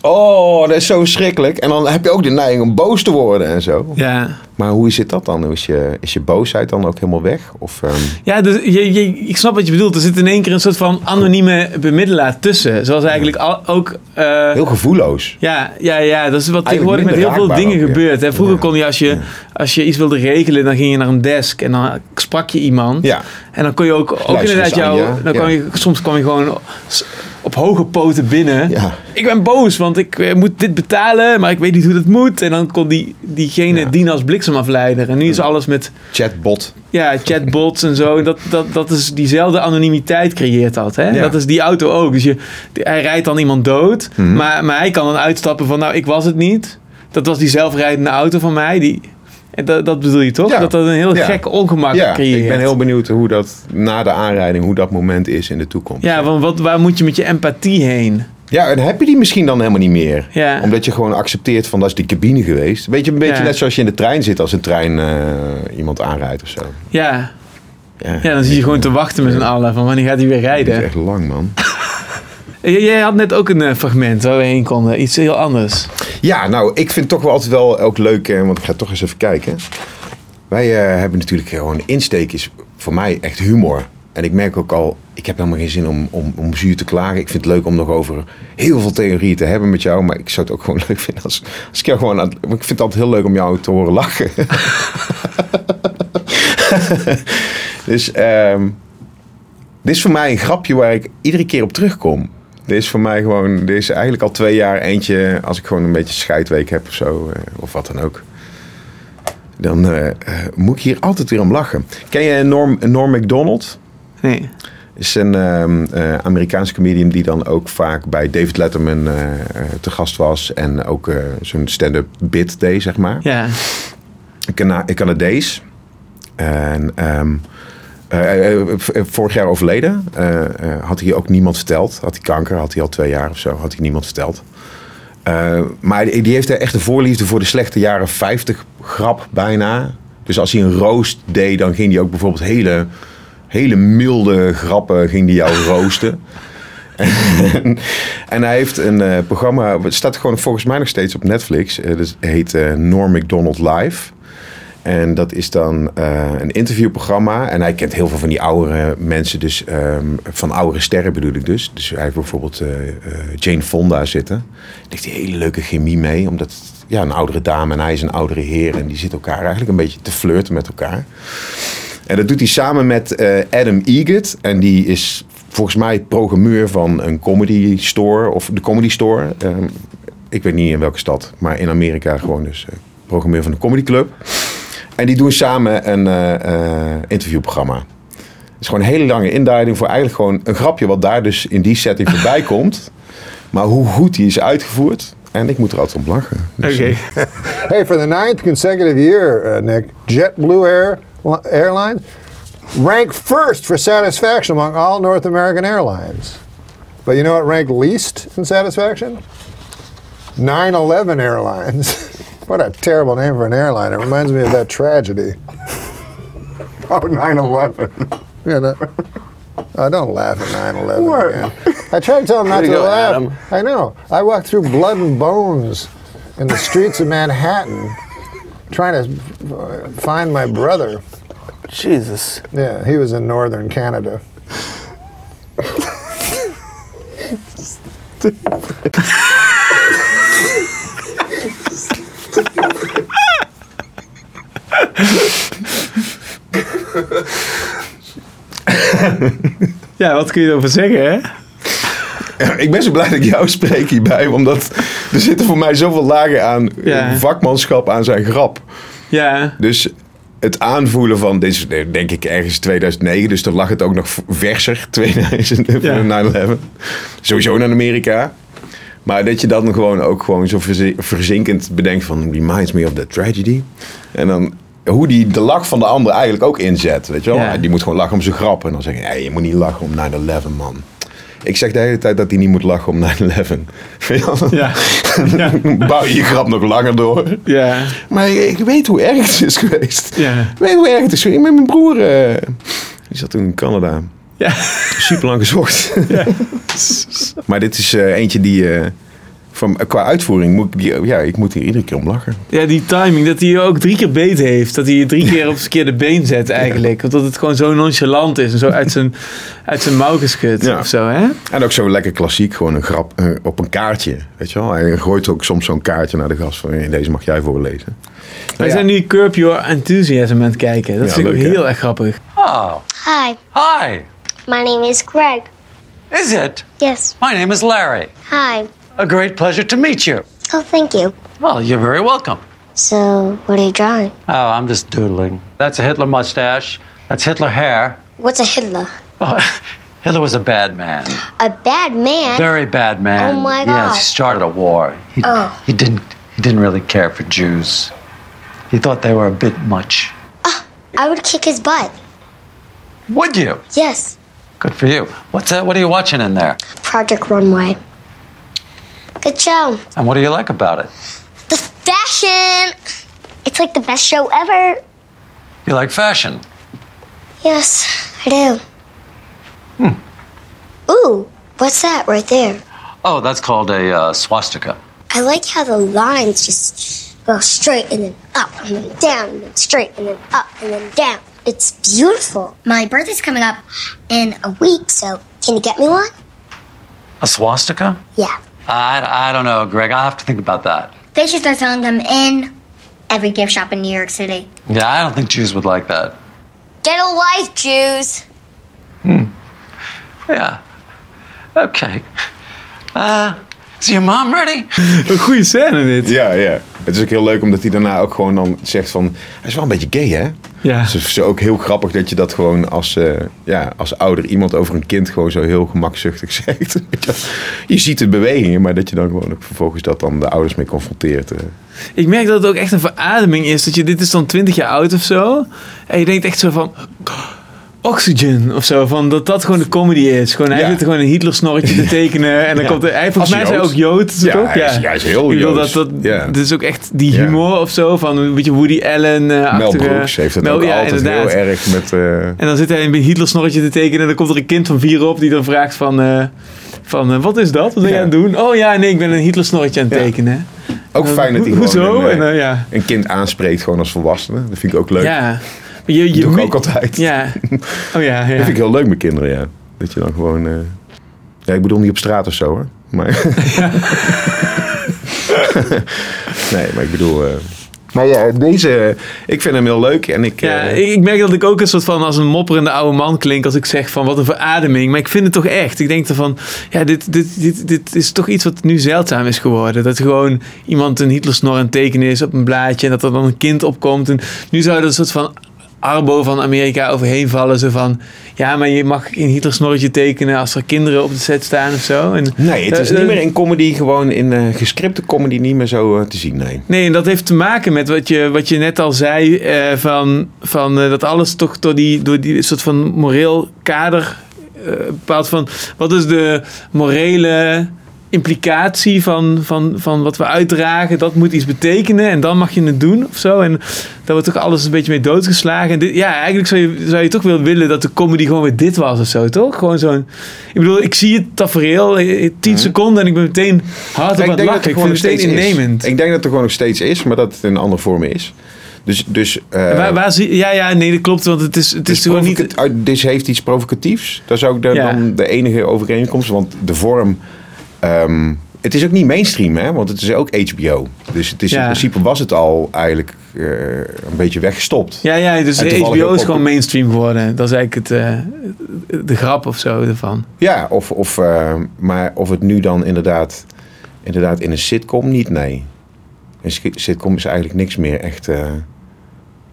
Oh, dat is zo schrikkelijk. En dan heb je ook de neiging om boos te worden en zo. Ja. Maar hoe zit dat dan? Is je, is je boosheid dan ook helemaal weg? Of, ehm, Ja, dus je, je, ik snap wat je bedoelt. Er zit in één keer een soort van anonieme bemiddelaar tussen. Zoals eigenlijk al, ook... eh, heel gevoelloos. Ja, ja, ja, dat is wat tegenwoordig met heel veel dingen gebeurt. Hè. Vroeger kon je als, je, als je iets wilde regelen, dan ging je naar een desk en dan sprak je iemand. Ja. En dan kon je ook, ook Luister inderdaad jou, dan kwam je, soms kwam je gewoon op hoge poten binnen. Ja. Ik ben boos, want ik eh, moet dit betalen, maar ik weet niet hoe dat moet. En dan kon die, diegene dienen als bliksemafleider. En nu is alles met chatbot. ja, chatbots en zo. En Dat, dat, dat is diezelfde anonimiteit creëert dat. Hè? Ja. Dat is die auto ook. Dus je, hij rijdt dan iemand dood. Mhm. maar, maar hij kan dan uitstappen van, nou, ik was het niet. dat was die zelfrijdende auto van mij. Die, dat, dat bedoel je toch? Ja. Dat dat een heel gek ongemak Ja, creëert. ik ben heel benieuwd hoe dat na de aanrijding, hoe dat moment is in de toekomst. Ja, want wat, waar moet je met je empathie heen? Ja, en heb je die misschien dan helemaal niet meer? Ja. Omdat je gewoon accepteert van dat is die cabine geweest. Weet je, een beetje Ja. net zoals je in de trein zit als een trein eh, iemand aanrijdt of zo. Ja. Ja, Ja, dan zie je gewoon te wachten met z'n allen van wanneer gaat hij weer Dat is rijden. echt lang, man. J- Jij had net ook een eh, fragment waar we heen konden. Iets heel anders. Ja, nou, ik vind het toch wel altijd wel ook leuk, eh, want ik ga toch eens even kijken. Wij eh, hebben natuurlijk gewoon insteek is voor mij echt humor. En ik merk ook al, ik heb helemaal geen zin om, om, om zuur te klagen. Ik vind het leuk om nog over heel veel theorieën te hebben met jou. Maar ik zou het ook gewoon <laughs> leuk vinden als, als ik jou gewoon... aan- Ik vind het altijd heel leuk om jou te horen lachen. <laughs> dus ehm, dit is voor mij een grapje waar ik iedere keer op terugkom. Dit is voor mij gewoon, dit is eigenlijk al twee jaar eentje, als ik gewoon een beetje scheidweek heb of zo, eh, of wat dan ook. Dan eh, eh, moet ik hier altijd weer om lachen. Ken je Norm, Norm MacDonald? Nee. Is een ehm eh, Amerikaanse comedian die dan ook vaak bij David Letterman te gast was. En ook zo'n stand-up bit deed, zeg maar. Ja. Cana- Canadees. En eh, vorig jaar overleden. Eh, eh, had hij ook niemand verteld. Had hij kanker, had hij al twee jaar of zo. Had hij niemand verteld. Eh, maar die, heeft echt een voorliefde voor de slechte jaren 50 grap bijna. Dus als hij een roost deed, dan ging hij ook bijvoorbeeld hele, hele milde grappen ging die jou roosten. <laughs> En, hij heeft een eh, programma, het staat gewoon volgens mij nog steeds op Netflix. Eh, dat heet eh, Norm MacDonald Live. En dat is dan eh, een interviewprogramma. En hij kent heel veel van die oudere mensen, dus ehm, van oudere sterren bedoel ik dus. Dus hij heeft bijvoorbeeld eh, Jane Fonda zitten. Daar heeft hij hele leuke chemie mee, omdat ja, een oudere dame en hij is een oudere heer. En die zitten elkaar eigenlijk een beetje te flirten met elkaar. En dat doet hij samen met Adam Egget. En die is volgens mij programmeur van een comedy store. Of de comedy store. Ehm, ik weet niet in welke stad. Maar in Amerika gewoon dus programmeur van de comedy club. En die doen samen een eh, eh, interviewprogramma. Het is gewoon een hele lange induiding voor eigenlijk gewoon een grapje wat daar dus in die setting voorbij <laughs> komt. Maar hoe goed die is uitgevoerd. En ik moet er altijd om lachen. Dus, Oké. eh, <laughs> Hey, for the ninth consecutive year, uh, Nick, JetBlue Air Airlines ranked first for satisfaction among all North American airlines. But you know what ranked least in satisfaction? 9/11 Airlines. <laughs> what a terrible name for an airline. It reminds me of that tragedy. <laughs> Oh, 9/11. Yeah. That, oh, don't laugh at 9/11 again. I tried to tell him not to go, laugh. Adam. I know. I walked through blood and bones in the streets of Manhattan trying to uh, find my brother. Jesus. Yeah, he was in northern Canada. <laughs> <laughs> Ja, wat kun je erover zeggen, hè? Ik ben zo blij dat ik jou spreek hierbij, omdat er zitten voor mij zoveel lagen aan eh, Ja. vakmanschap aan zijn grap. Ja. Dus het aanvoelen van, dit is eh, denk ik ergens 2009, dus dan lag het ook nog verser, 2000, Ja. 9-11. Sowieso in Amerika. Maar dat je dan gewoon ook gewoon zo verzi- verzinkend bedenkt van, reminds me of that tragedy. En dan hoe die de lach van de ander eigenlijk ook inzet, weet je wel. Ja. Die moet gewoon lachen om zijn grap. En dan zeg je, hey, je moet niet lachen om 9-11, man. Ik zeg de hele tijd dat hij niet moet lachen om 9-11. <laughs> Weet je wel? Ja. Dan <laughs> bouw je je grap nog langer door. Ja. Maar ik, ik weet hoe erg het is geweest. Ja. Ik weet hoe erg het is geweest. Met mijn broer, eh, die zat toen in Canada. Ja. Super lang gezocht. <laughs> maar dit is eh, eentje die, eh, van, qua uitvoering, moet ik, die, ja, ik moet hier iedere keer om lachen. Ja, die timing, dat hij je ook drie keer beet heeft. Dat hij je drie keer op het verkeerde been zet eigenlijk. Want dat het gewoon zo nonchalant is en zo uit zijn, uit zijn mouw geschud Ja. of zo, hè? En ook zo lekker klassiek, gewoon een grap eh, op een kaartje. Weet je wel? Hij gooit ook soms zo'n kaartje naar de gast van, "Hey, deze mag jij voorlezen. Wij ja. zijn nu Curb Your Enthusiasm aan het kijken. Dat Ja, vind ik ook leuk, hè? heel erg grappig. Oh. Hi, Hi. My name is Greg. Is it? Yes. My name is Larry. Hi. A great pleasure to meet you. Oh, thank you. Well, you're very welcome. So, what are you drawing? Oh, I'm just doodling. That's a Hitler mustache. That's Hitler hair. What's a Hitler? Oh, <laughs> Hitler was a bad man. A bad man? Very bad man. Oh my Yes, he started a war. He, Oh. he didn't He didn't really care for Jews. He thought they were a bit much. Ah, I would kick his butt. Would you? Yes. Good for you. What's that? What are you watching in there? Project Runway. Good show. And what do you like about it? The fashion. It's like the best show ever. You like fashion. Yes, I do. Hmm. Ooh, what's that right there? Oh, that's called a uh, swastika. I like how the lines just go straight and then up and then down and then straight and then up and then down. It's beautiful. My birthday's coming up in a week, so can you get me one? A swastika? Yeah. I, I don't know, Greg. I'll have to think about that. They should start selling them in every gift shop in New York City. Yeah, I don't think Jews would like that. Get a life, Jews. Hmm. Yeah. Okay. Uh, is your mom ready? Een goede scène dit. Ja, ja. Het is ook heel leuk omdat hij daarna ook gewoon dan zegt van... Hij is wel een beetje gay, hè? Ja. Dus het is ook heel grappig dat je dat gewoon als, eh, ja, als ouder iemand over een kind gewoon zo heel gemakzuchtig <laughs> zegt. Je ziet de bewegingen, maar dat je dan gewoon ook vervolgens dat dan de ouders mee confronteert. eh. Ik merk dat het ook echt een verademing is. Dat je, dit is dan 20 jaar oud of zo. En je denkt echt zo van... Oxygen of zo. Van dat dat gewoon de comedy is. Gewoon, hij Ja. zit gewoon een Hitler snorretje te <laughs> tekenen. En dan Ja. komt er, hij, volgens Als mij Jood. ook Jood. Ja, toch? hij is- hij is heel Ik Joods. dat, dat, Ja. Dit is ook echt die humor of zo. Van een beetje Woody Allen. eh Mel Brooks heeft het Mel- ook altijd inderdaad. heel erg met... eh, En dan zit hij een Hitler snorretje te tekenen. En dan komt er een kind van vier op die dan vraagt van... eh, van wat is dat? Wat ben je aan het doen? Oh ja, nee, ik ben een Hitler snorretje aan het tekenen. ook fijn dat hij gewoon hoezo? een, En, ja. een kind aanspreekt gewoon als volwassene. Dat vind ik ook leuk. Ja. Je, je Dat doe ik ook altijd. Ja. <laughs> Oh ja, ja. Dat vind ik heel leuk met kinderen, ja. Dat je dan gewoon... eh, Ja, ik bedoel niet op straat of zo, hoor. Maar... <laughs> nee, maar ik bedoel... eh, Maar ja, deze... Ik vind hem heel leuk en ik... Ja, eh, ik, ik merk dat ik ook een soort van als een mopperende oude man klink als ik zeg van wat een verademing. Maar ik vind het toch echt. Ik denk ervan, ja, dit, dit, dit, dit is toch iets wat nu zeldzaam is geworden. Dat gewoon iemand een Hitlersnor aan het tekenen is op een blaadje en dat er dan een kind opkomt. En nu zou er een soort van arbo van Amerika overheen vallen. Zo van, ja, maar je mag geen Hitlersnorretje tekenen als er kinderen op de set staan of zo. En, Nee, het is Eh, niet eh, meer in comedy, gewoon in eh, gescripte comedy niet meer zo te zien, nee. Nee, en dat heeft te maken met wat je, wat je net al zei, van, van dat alles toch door die, door die soort van moreel kader bepaald van wat is de morele implicatie van, van, van wat we uitdragen, dat moet iets betekenen en dan mag je het doen of zo. En daar wordt toch alles een beetje mee doodgeslagen. En dit, ja, eigenlijk zou je, zou je toch wel willen dat de comedy gewoon weer dit was of zo, toch? Gewoon zo'n. Ik bedoel, ik zie het tafereel, eh, 10 seconden en ik ben meteen hard op aan het lachen. Ik vind het meteen innemend. Ik denk dat het er gewoon nog steeds is, maar dat het in andere vormen is. Dus, dus eh, waar, waar zie, ja, ja, nee, dat klopt, want het is, het is gewoon niet... Dit heeft iets provocatiefs. Dat is ook de, Ja. dan de enige overeenkomst. Want de vorm... ehm, het is ook niet mainstream, hè? Want het is ook HBO. Dus het is, Ja. in principe was het al eigenlijk eh, een beetje weggestopt. Ja, ja, dus HBO is gewoon mainstream geworden. Dat is eigenlijk het, eh, de grap of zo ervan. Ja, of, of, eh, maar of het nu dan inderdaad, inderdaad in een sitcom niet, nee. Een sitcom is eigenlijk niks meer echt...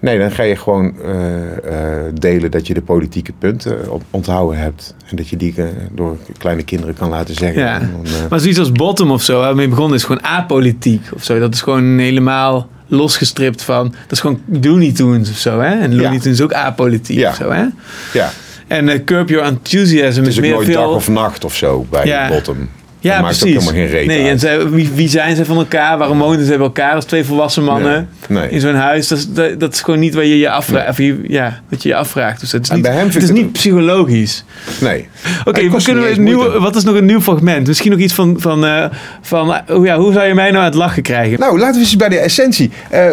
eh, nee, dan ga je gewoon eh, eh, delen dat je de politieke punten op- onthouden hebt. En dat je die eh, door kleine kinderen kan laten zeggen. Ja. En dan, eh, Maar zoiets als Bottom of zo, waarmee begonnen is gewoon apolitiek of zo. Dat is gewoon helemaal losgestript van... Dat is gewoon Looney Tunes of zo, hè? En Looney Ja. Tunes is ook apolitiek Ja. of zo, hè? ja, En eh, Curb Your Enthusiasm het is is ook meer nooit veel... dag of nacht of zo bij. Bottom. Ja, dat maakt precies. ook helemaal geen reet nee, uit. en wie, wie zijn ze van elkaar? Waarom wonen ze bij elkaar als twee volwassen mannen Nee. in zo'n huis? Dat is, dat, dat is gewoon niet wat je je afvraagt. Of je, ja, wat je je afvraagt. Dus het is En niet, het is niet psychologisch. Nee. Oké, moeite. wat is nog een nieuw fragment? Misschien nog iets van, van, eh, van hoe, ja, hoe zou je mij nou aan het lachen krijgen? Nou, laten we eens bij de essentie.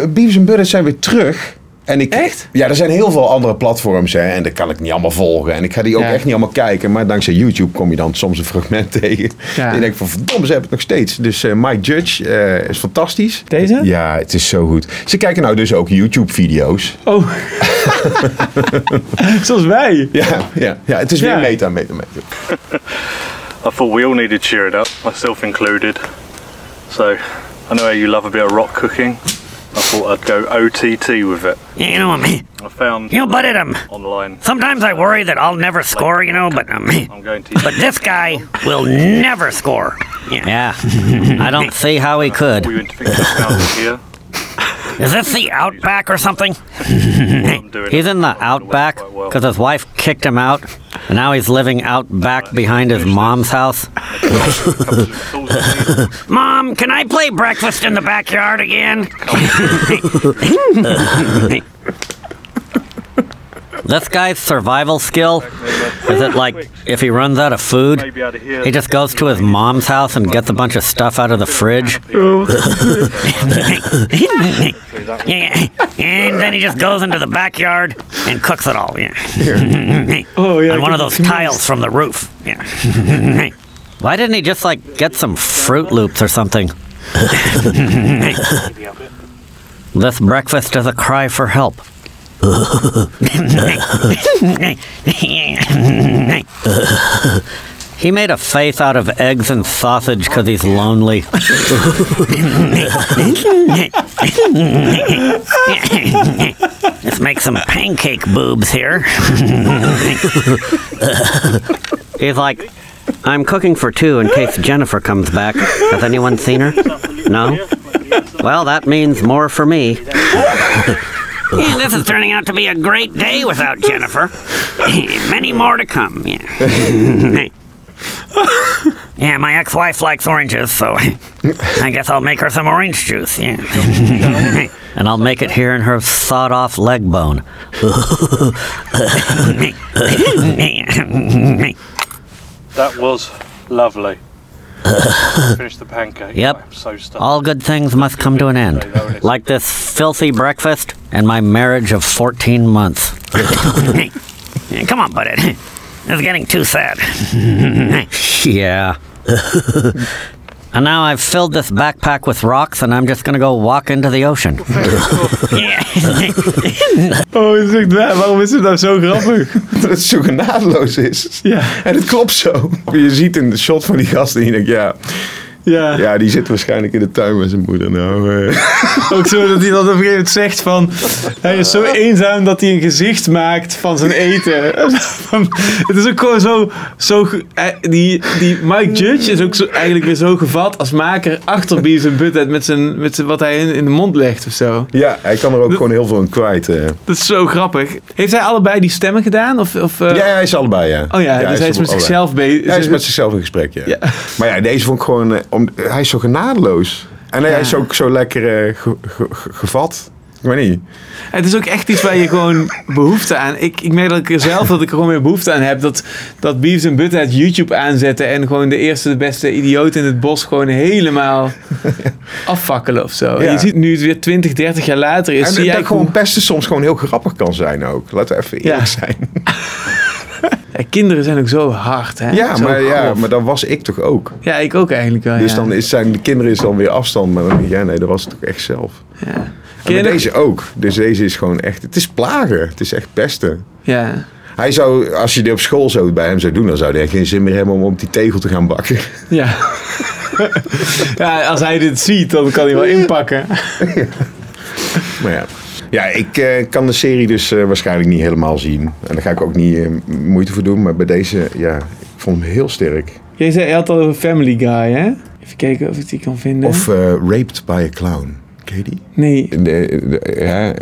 Beavis en Butthead zijn weer terug. En ik, Echt? Ja, er zijn heel veel andere platforms hè, en dat kan ik niet allemaal volgen. En ik ga die ook Ja. echt niet allemaal kijken. Maar dankzij YouTube kom je dan soms een fragment <laughs> tegen. Ja. En je denkt van verdomme, ze hebben het nog steeds. Dus eh Mike Judge eh, is fantastisch. Deze? Ja, het is zo goed. Ze kijken nou dus ook YouTube-video's. Oh, <laughs> zoals wij. Ja, ja, ja, het is weer Ja. meta, meta, meta. I thought we all needed cheered up, myself included. So, I know how you love a bit of rock cooking. I thought I'd go OTT with it. You know me. I found You know, but it, um, online. sometimes I worry that I'll never score, you know, but um, <laughs> I'm going to but this guy will never score. Yeah. <laughs> I don't <laughs> see how he could. We went to pick something up here. Is this the outback or something? <laughs> he's in the outback because his wife kicked him out, and now he's living out back behind his mom's house. <laughs> Mom, can I play breakfast in the backyard again? <laughs> this guy's survival skill is it like if he runs out of food, he just goes to his mom's house and gets a bunch of stuff out of the fridge? Yeah, <laughs> and then he just goes into the backyard and cooks it all. Yeah. <laughs> oh yeah. On one of those tiles from the roof. Yeah. <laughs> Why didn't he just like get some Fruit Loops or something? this breakfast is a cry for help. He made a face out of eggs and sausage because he's lonely. Let's make some pancake boobs here. he's like, I'm cooking for two in case Jennifer comes back. Has anyone seen her? No? Well, that means more for me. Yeah, this is turning out to be a great day without Jennifer. Many more to come. Yeah. yeah, my ex-wife likes oranges, so I guess I'll make her some orange juice. Yeah. and I'll make it here in her sawed-off leg bone. That was lovely. <laughs> Finish the pancake. Yep. So. All good things must come to an end. Like this filthy breakfast and my marriage of 14 months. <laughs> Come on, buddy. <laughs> It's getting too sad. yeah. And now I've filled this backpack with rocks and I'm just gonna go walk into the ocean. <laughs> <laughs> Oh, is het dat? Waarom is het nou zo grappig? <laughs> Dat het zo genadeloos is. Ja. En het klopt zo. Je ziet een shot van die gast en je denkt, ja... Ja. Ja, die zit waarschijnlijk in de tuin met zijn moeder. Nou, eh. <laughs> Ook zo dat hij dan op een gegeven moment zegt van... Hij is zo eenzaam dat hij een gezicht maakt van zijn eten. <laughs> Het is ook gewoon zo... zo eh, die, die Mike Judge is ook zo, eigenlijk weer zo gevat als maker achter Beavis en Butthead met, zijn, met zijn, wat hij in, in de mond legt of zo. Ja, hij kan er ook gewoon heel veel in kwijt. eh. Dat is zo grappig. Heeft hij allebei die stemmen gedaan? Of, of, Ja, hij is allebei, ja. Oh ja, dus hij is met allebei. zichzelf bezig. Hij is met zichzelf in gesprek, ja. Ja. Maar ja, deze vond ik gewoon... om, hij is zo genadeloos. En hij is ook zo lekker eh, ge- ge- ge- gevat. Ik weet niet. Het is ook echt iets waar je gewoon behoefte aan... Ik, ik merk dat ik er zelf dat ik er gewoon meer behoefte aan heb. Dat, dat Beavis en Butthead YouTube aanzetten... en gewoon de eerste, de beste idioot in het bos... gewoon helemaal <laughs> afvakkelen of zo. Ja. Je ziet nu het weer 20, 30 jaar later is... en zie dat jij gewoon pesten soms gewoon heel grappig kan zijn ook. Laten we even eerlijk Ja. zijn. <laughs> Ja, kinderen zijn ook zo hard, hè? Ja Zo maar, ja, maar dat was ik toch ook. Ja, ik ook eigenlijk wel, Dus ja. dan is zijn, de kinderen is dan weer afstand. Maar dan denk ik, ja, nee, dat was het toch echt zelf. Ja. En deze ook. Dus deze is gewoon echt... Het is plagen. Het is echt pesten. Ja. Hij zou, als je dit op school zo bij hem zou doen... dan zou hij geen zin meer hebben om op die tegel te gaan bakken. Ja. <laughs> ja, als hij dit ziet, dan kan hij wel inpakken. Maar ja. Ja, ik eh, kan de serie dus eh, waarschijnlijk niet helemaal zien. En daar ga ik ook niet eh, moeite voor doen. Maar bij deze, ja, ik vond hem heel sterk. Jij zei, je had al over Family Guy, hè? Even kijken of ik die kan vinden. Of eh, Raped by a Clown. Ken je die? Nee. De, de- ja,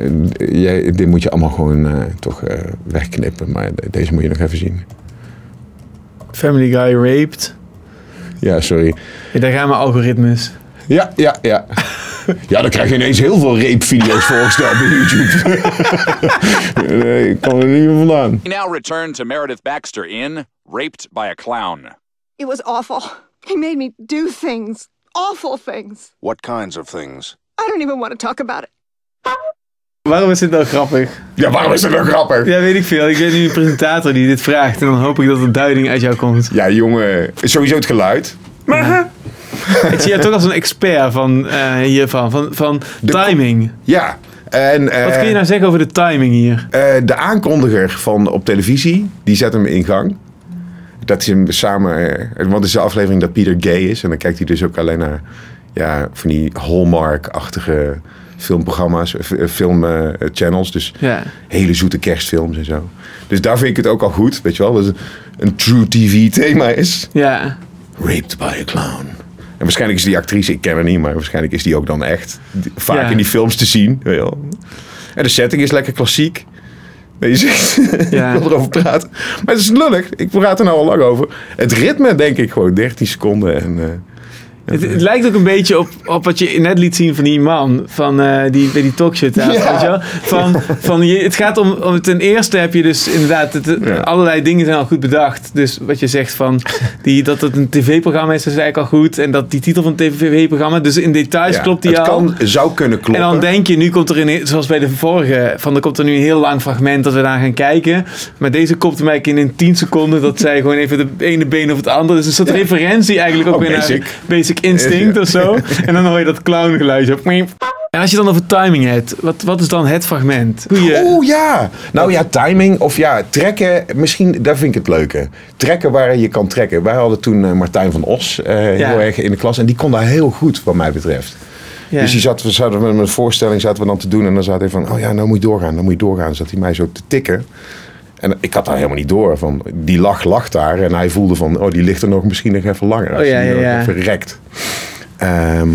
jij, dit moet je allemaal gewoon eh, toch eh, wegknippen. Maar de- deze moet je nog even zien. Family Guy raped. Ja, sorry. Ja, daar gaan mijn algoritmes. Ja, ja, ja. Ja, dan krijg je ineens heel veel rape-video's voorgesteld bij YouTube. <laughs> nee, ik kan er niet meer vandaan. We now return to Meredith Baxter in Raped by a Clown. It was awful. He made me do things. Awful things. What kinds of things? I don't even want to talk about it. Waarom is dit nou grappig? Ja, waarom is dit nou grappig? Ja, weet ik veel. Ik weet nu een presentator die dit vraagt. En dan hoop ik dat een duiding uit jou komt. Ja, jongen. Sowieso het geluid. <laughs> Ik zie jou toch als een expert van, eh, hiervan. Van, van timing. Ja. En, eh, Wat kun je nou zeggen over de timing hier? eh, de aankondiger van op televisie, die zet hem in gang. Dat is hem samen... eh, want het is de aflevering dat Peter gay is. En dan kijkt hij dus ook alleen naar ja, van die Hallmark-achtige filmprogramma's, eh, filmchannels. dus Ja. hele zoete kerstfilms en zo. Dus daar vind ik het ook al goed, weet je wel. Dat het een true TV thema is. Ja. Raped by a clown. En waarschijnlijk is die actrice, ik ken haar niet, maar waarschijnlijk is die ook dan echt vaak Ja. in die films te zien. weet je wel. En de setting is lekker klassiek. Nee, je <laughs> Ja. ik wil erover praten. Maar het is lullig. Ik praat er nou al lang over. Het ritme, denk ik, gewoon 13 seconden. En, eh, Het, het lijkt ook een beetje op, op wat je net liet zien van die man van, eh, die, bij die talkshow tafel, Ja. weet je wel? Van, van je, het gaat om, om, ten eerste heb je dus inderdaad, het, het- allerlei dingen zijn al goed bedacht. Dus wat je zegt van, die, dat het een tv-programma is, dat is eigenlijk al goed. En dat die titel van het tv-programma, dus in details ja, klopt die het al. kan, zou kunnen kloppen. En dan denk je, nu komt er een, zoals bij de vorige, van er komt er nu een heel lang fragment dat we daar gaan kijken. Maar deze komt eigenlijk in een 10 seconden dat zij gewoon even de ene been of het andere. Dus een soort referentie eigenlijk ook Oh, weer naar Basic Instinct Ja. of zo. En dan hoor je dat clown geluidje. En als je dan over timing hebt, wat, wat is dan het fragment? Goeie, Oh ja! Nou ja, timing of ja, trekken. Misschien, daar vind ik het leuke. Trekken waar je kan trekken. Wij hadden toen eh, Martijn van Os eh, Ja. heel erg in de klas. En die kon daar heel goed, wat mij betreft. Ja. Dus die zat, we zaten met een voorstelling zaten we dan te doen. En dan zat hij van, oh ja, nou moet je doorgaan. Dan moet je doorgaan. Dan zat hij mij zo te tikken. En ik had daar helemaal niet door. Van, die lach lag daar. En hij voelde van, oh die ligt er nog misschien nog even langer. Als Oh ja, ja, ja. Even rekt. Ehm,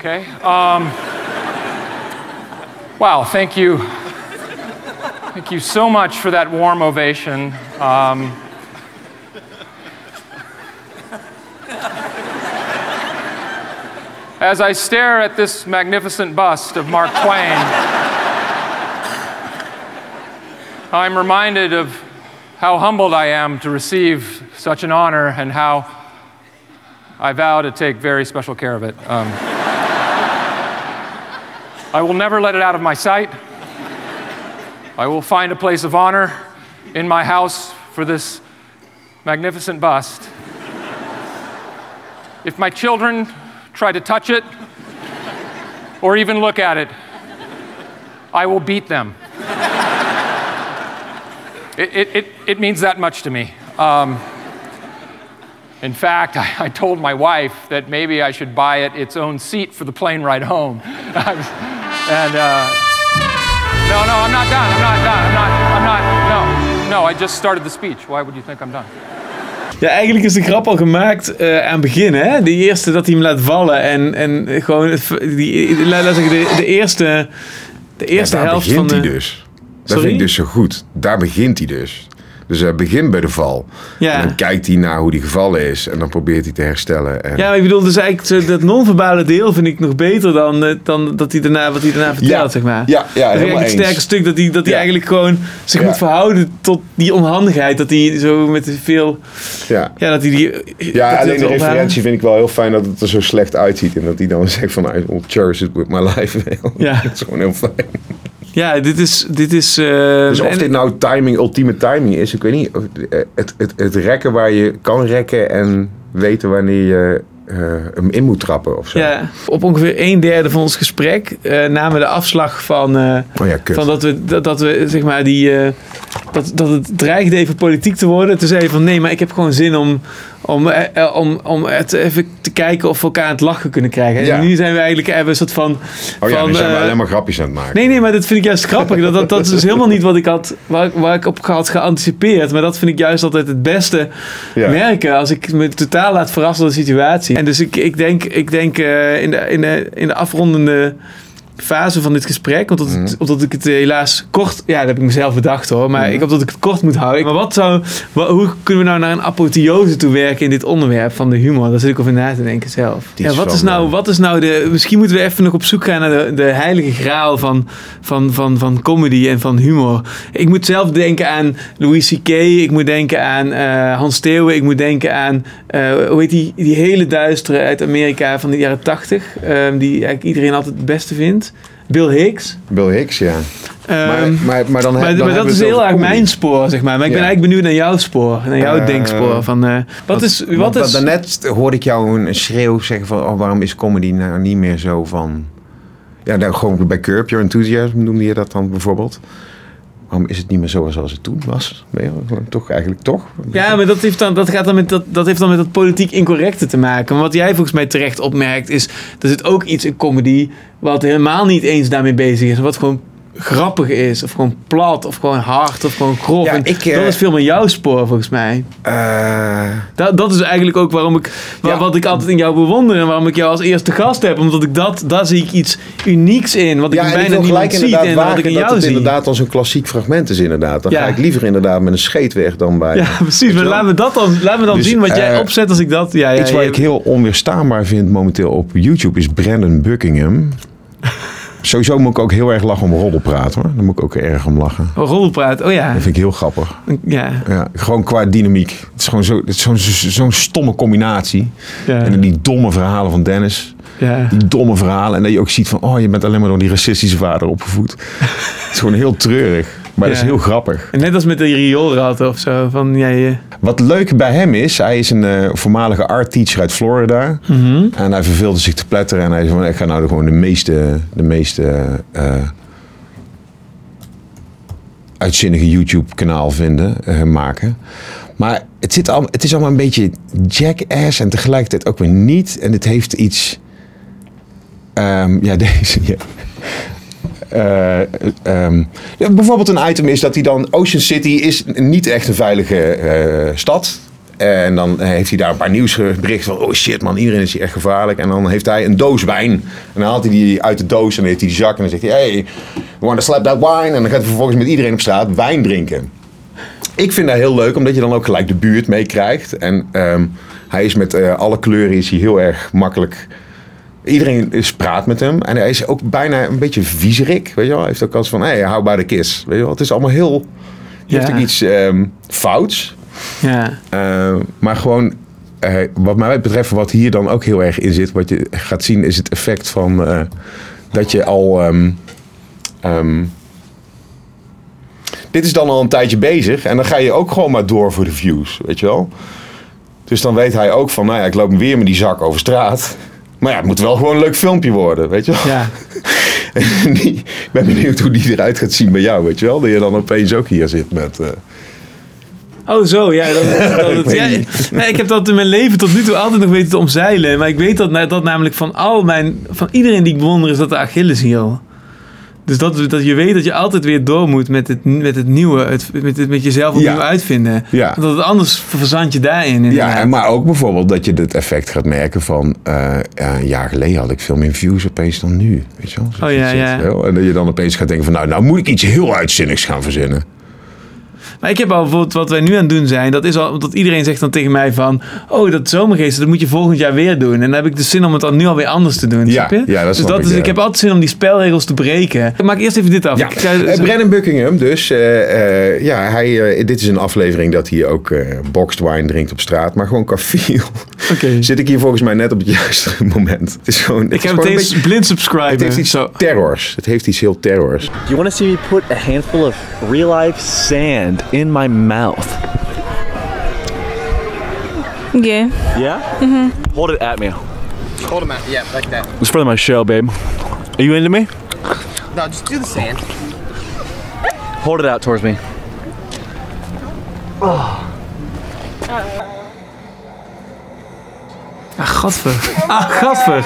okay. Um, wow, thank you. Thank you so much for that warm ovation. Um, as I stare at this magnificent bust of Mark Twain, I'm reminded of how humbled I am to receive such an honor and how I vow to take very special care of it. Um, I will never let it out of my sight. I will find a place of honor in my house for this magnificent bust. If my children try to touch it or even look at it, I will beat them. It, it, it, means that much to me. Um, in fact, I, I told my wife that maybe I should buy it its own seat for the plane ride home. <laughs> and uh, no, no, I'm not done. I'm not done. I'm not. I'm not. No, no. I just started the speech. Why would you think I'm done? Ja, eigenlijk is de grap al gemaakt eh, aan het begin. Hè? De eerste dat hij hem laat vallen. En, en gewoon, die, laat laat zeggen, de, de eerste, de eerste Ja, daar helft van begint de... hij dus. Dat Sorry? vind ik dus zo goed. Daar begint hij dus. Dus hij begint bij de val. Ja. En dan kijkt hij naar hoe die gevallen is. En dan probeert hij te herstellen. En Ja, maar ik bedoel, dus eigenlijk dat non-verbale deel vind ik nog beter dan, eh, dan dat hij daarna, wat hij daarna vertelt, Ja. zeg maar. Ja, ja, dat helemaal het sterke stuk dat hij, dat hij eigenlijk gewoon zich moet verhouden tot die onhandigheid. Dat hij zo met veel... Ja, ja dat hij die... ja alleen de referentie vind ik wel heel fijn dat het er zo slecht uitziet. En dat hij dan zegt van, I will cherish it with my <laughs> life. Ja. <laughs> dat is gewoon heel fijn. Ja, dit is... Dit is eh, Dus of dit nou timing, ultieme timing is, ik weet niet. Of, eh, Het, het, het rekken waar je kan rekken en weten wanneer je eh, hem in moet trappen of zo. Ja, op ongeveer een derde van ons gesprek eh, namen we de afslag van, Oh ja, kut. van dat we, dat, dat we zeg maar die, dat, dat het dreigde even politiek te worden. Toen zei je van nee, maar ik heb gewoon zin om, om, eh, eh, om, om het even te kijken of we elkaar aan het lachen kunnen krijgen. Ja. En nu zijn we eigenlijk hebben een soort van. Oh ja, van, nu zijn we eh, alleen maar grapjes aan het maken. Nee, nee, maar dat vind ik juist grappig. Dat, dat, dat is dus helemaal niet wat ik had, waar, waar ik op had geanticipeerd. Maar dat vind ik juist altijd het beste Ja. merken. Als ik me totaal laat verrassen door de situatie. En dus ik, ik denk, ik denk in, de, in, de, in de afrondende fase van dit gesprek, omdat, Mhm. het, omdat ik het eh, helaas kort, ja, dat heb ik mezelf bedacht hoor, maar Mhm. ik hoop dat ik het kort moet houden. Maar wat zou, wa- hoe kunnen we nou naar een apotheose toe werken in dit onderwerp van de humor? Daar zit ik over na te denken zelf. Ja, wat, is nou, wat is nou de, misschien moeten we even nog op zoek gaan naar de, de heilige graal van, van, van, van comedy en van humor. Ik moet zelf denken aan Louis C.K., ik moet denken aan eh, Hans Steeuwen, ik moet denken aan, eh, hoe heet die, die hele duistere uit Amerika van de jaren tachtig, ehm, die eigenlijk iedereen altijd het beste vindt. Bill Hicks. Bill Hicks, ja. Ehm, maar, maar dan, maar, dan maar dat is heel erg mijn spoor, zeg maar. Maar ik ben Ja. eigenlijk benieuwd naar jouw spoor. Naar jouw Eh, denkspoor. Van, eh, wat is... Wat is Daarnet hoorde ik jou een schreeuw zeggen van... Oh, waarom is comedy nou niet meer zo van... Ja, nou, gewoon bij Curb Your Enthusiasm noemde je dat dan bijvoorbeeld. Waarom is het niet meer zo zoals het toen was? Toch eigenlijk toch? Ja, maar dat, heeft dan, dat, gaat dan met dat, dat heeft dan met dat politiek incorrecte te maken. Maar wat jij volgens mij terecht opmerkt is... er zit ook iets in comedy... wat helemaal niet eens daarmee bezig is. Wat gewoon grappig is. Of gewoon plat. Of gewoon hard. Of gewoon grof. Ja, En ik, eh, dat is veel meer jouw spoor volgens mij. Eh, Dat, dat is eigenlijk ook waarom ik... wa- Wat ik altijd in jou bewonder. En waarom ik jou als eerste gast heb. Omdat ik dat... Daar zie ik iets unieks in. Wat ik ja, bijna wil niemand ziet. inderdaad En wat ik in dat jou het zie. inderdaad als een klassiek fragment is inderdaad. Dan ga ik liever inderdaad met een scheet weg dan bij... Ja, precies. Maar laat me, dat dan, laat me dan Dus, zien wat jij eh, opzet als ik dat... Ja, ja, Iets waar ja. ik heel onweerstaanbaar vind momenteel op YouTube is Brandon Buckingham. Sowieso moet ik ook heel erg lachen om roddelpraat hoor. Daar moet ik ook erg om lachen. Oh, roddelpraat. Oh ja. Dat vind ik heel grappig. Ja. Ja, gewoon qua dynamiek. Het is gewoon zo- zo'n zo, zo'n stomme combinatie. Ja. En dan die domme verhalen van Dennis. Ja. Die domme verhalen. En dat je ook ziet van, oh, je bent alleen maar door die racistische vader opgevoed. <laughs> het is gewoon heel treurig. Maar dat is Ja. heel grappig. En Net als met de rioolratten of zo. Van, jij, eh, Wat leuk bij hem is, hij is een eh, voormalige art teacher uit Florida. Mhm. En hij verveelde zich te pletteren. En hij zei van, ik ga nou gewoon de meeste, de meeste eh, uitzinnige YouTube kanaal vinden, eh, maken. Maar het, zit al, het is allemaal een beetje jackass en tegelijkertijd ook weer niet. En het heeft iets... ehm, ja, <laughs> deze... Ja. Eh, ehm, bijvoorbeeld een item is dat hij dan... Ocean City is niet echt een veilige eh, stad. En dan heeft hij daar een paar nieuwsberichten van... Oh shit man, iedereen is hier echt gevaarlijk. En dan heeft hij een doos wijn. En dan haalt hij die uit de doos en dan heeft hij die zak. En dan zegt hij... Hey, want to slap that wine? En dan gaat hij vervolgens met iedereen op straat wijn drinken. Ik vind dat heel leuk, omdat je dan ook gelijk de buurt meekrijgt. En ehm, hij is met eh, alle kleuren is hij heel erg makkelijk... Iedereen is praat met hem. En hij is ook bijna een beetje viezerik. Weet je wel? Hij heeft ook als van, hey, hou bij de kist. Weet je wel? Het is allemaal heel... Je heeft ook iets ehm, fouts. ja. Eh, maar gewoon, eh, wat mij betreft, wat hier dan ook heel erg in zit, wat je gaat zien, is het effect van eh, dat je al. ehm, ehm, dit is dan al een tijdje bezig en dan ga je ook gewoon maar door voor de views, weet je wel. Dus dan weet hij ook van, nou ja, ik loop weer met die zak over straat. Maar ja, het moet wel gewoon een leuk filmpje worden, weet je wel. Ja. <laughs> Die- ik ben benieuwd hoe die eruit gaat zien bij jou, weet je wel. Dat je dan opeens ook hier zit met... eh, Oh, zo, ja. Dat, dat, <laughs> Ik dat- ja, weet nee, ik heb dat in mijn leven tot nu toe altijd nog weten te omzeilen. Maar ik weet dat, dat namelijk van al mijn, van iedereen die ik bewonder, is dat de Achilleshiel. Dus dat, dat je weet dat je altijd weer door moet met het, met het nieuwe, het, met, het, met jezelf opnieuw Ja. uitvinden. Ja. Want dat anders verzand je daarin. Ja, inderdaad. en maar ook bijvoorbeeld dat je het effect gaat merken van... ja, een jaar geleden had ik veel meer views opeens dan nu. Weet je wel? Zo Oh ja, ja. En dat je dan opeens gaat denken van... Nou, nou moet ik iets heel uitzinnigs gaan verzinnen. Maar ik heb al bijvoorbeeld wat wij nu aan het doen zijn. Dat is al, dat iedereen zegt dan tegen mij van... Oh, dat zomergeest, dat moet je volgend jaar weer doen. En dan heb ik de zin om het dan nu alweer anders te doen. Ja, snap je? ja, dat dus snap dat ik, is, ja. ik heb altijd zin om die spelregels te breken. Ik maak eerst even dit af. Ja, eh, Brennan Buckingham dus. eh, eh, ja, hij, dit is een aflevering dat hij ook boxed wine drinkt op straat. Maar gewoon qua feel <laughs> zit ik hier volgens mij net op het <laughs> juiste moment. Het is gewoon, het Ik is heb gewoon het een eens beetje- blind subscriben. Het heeft iets terrors. Het heeft iets heel terrors. Do you want to see me put a handful of real life sand in my mouth? Yeah. Yeah? Mm-hmm. Hold it at me. Hold him out. Yeah, like that. It's for my show, babe. Are you into me? No, just do the sand. Hold it out towards me. Ah, gadver. Ah, gadver.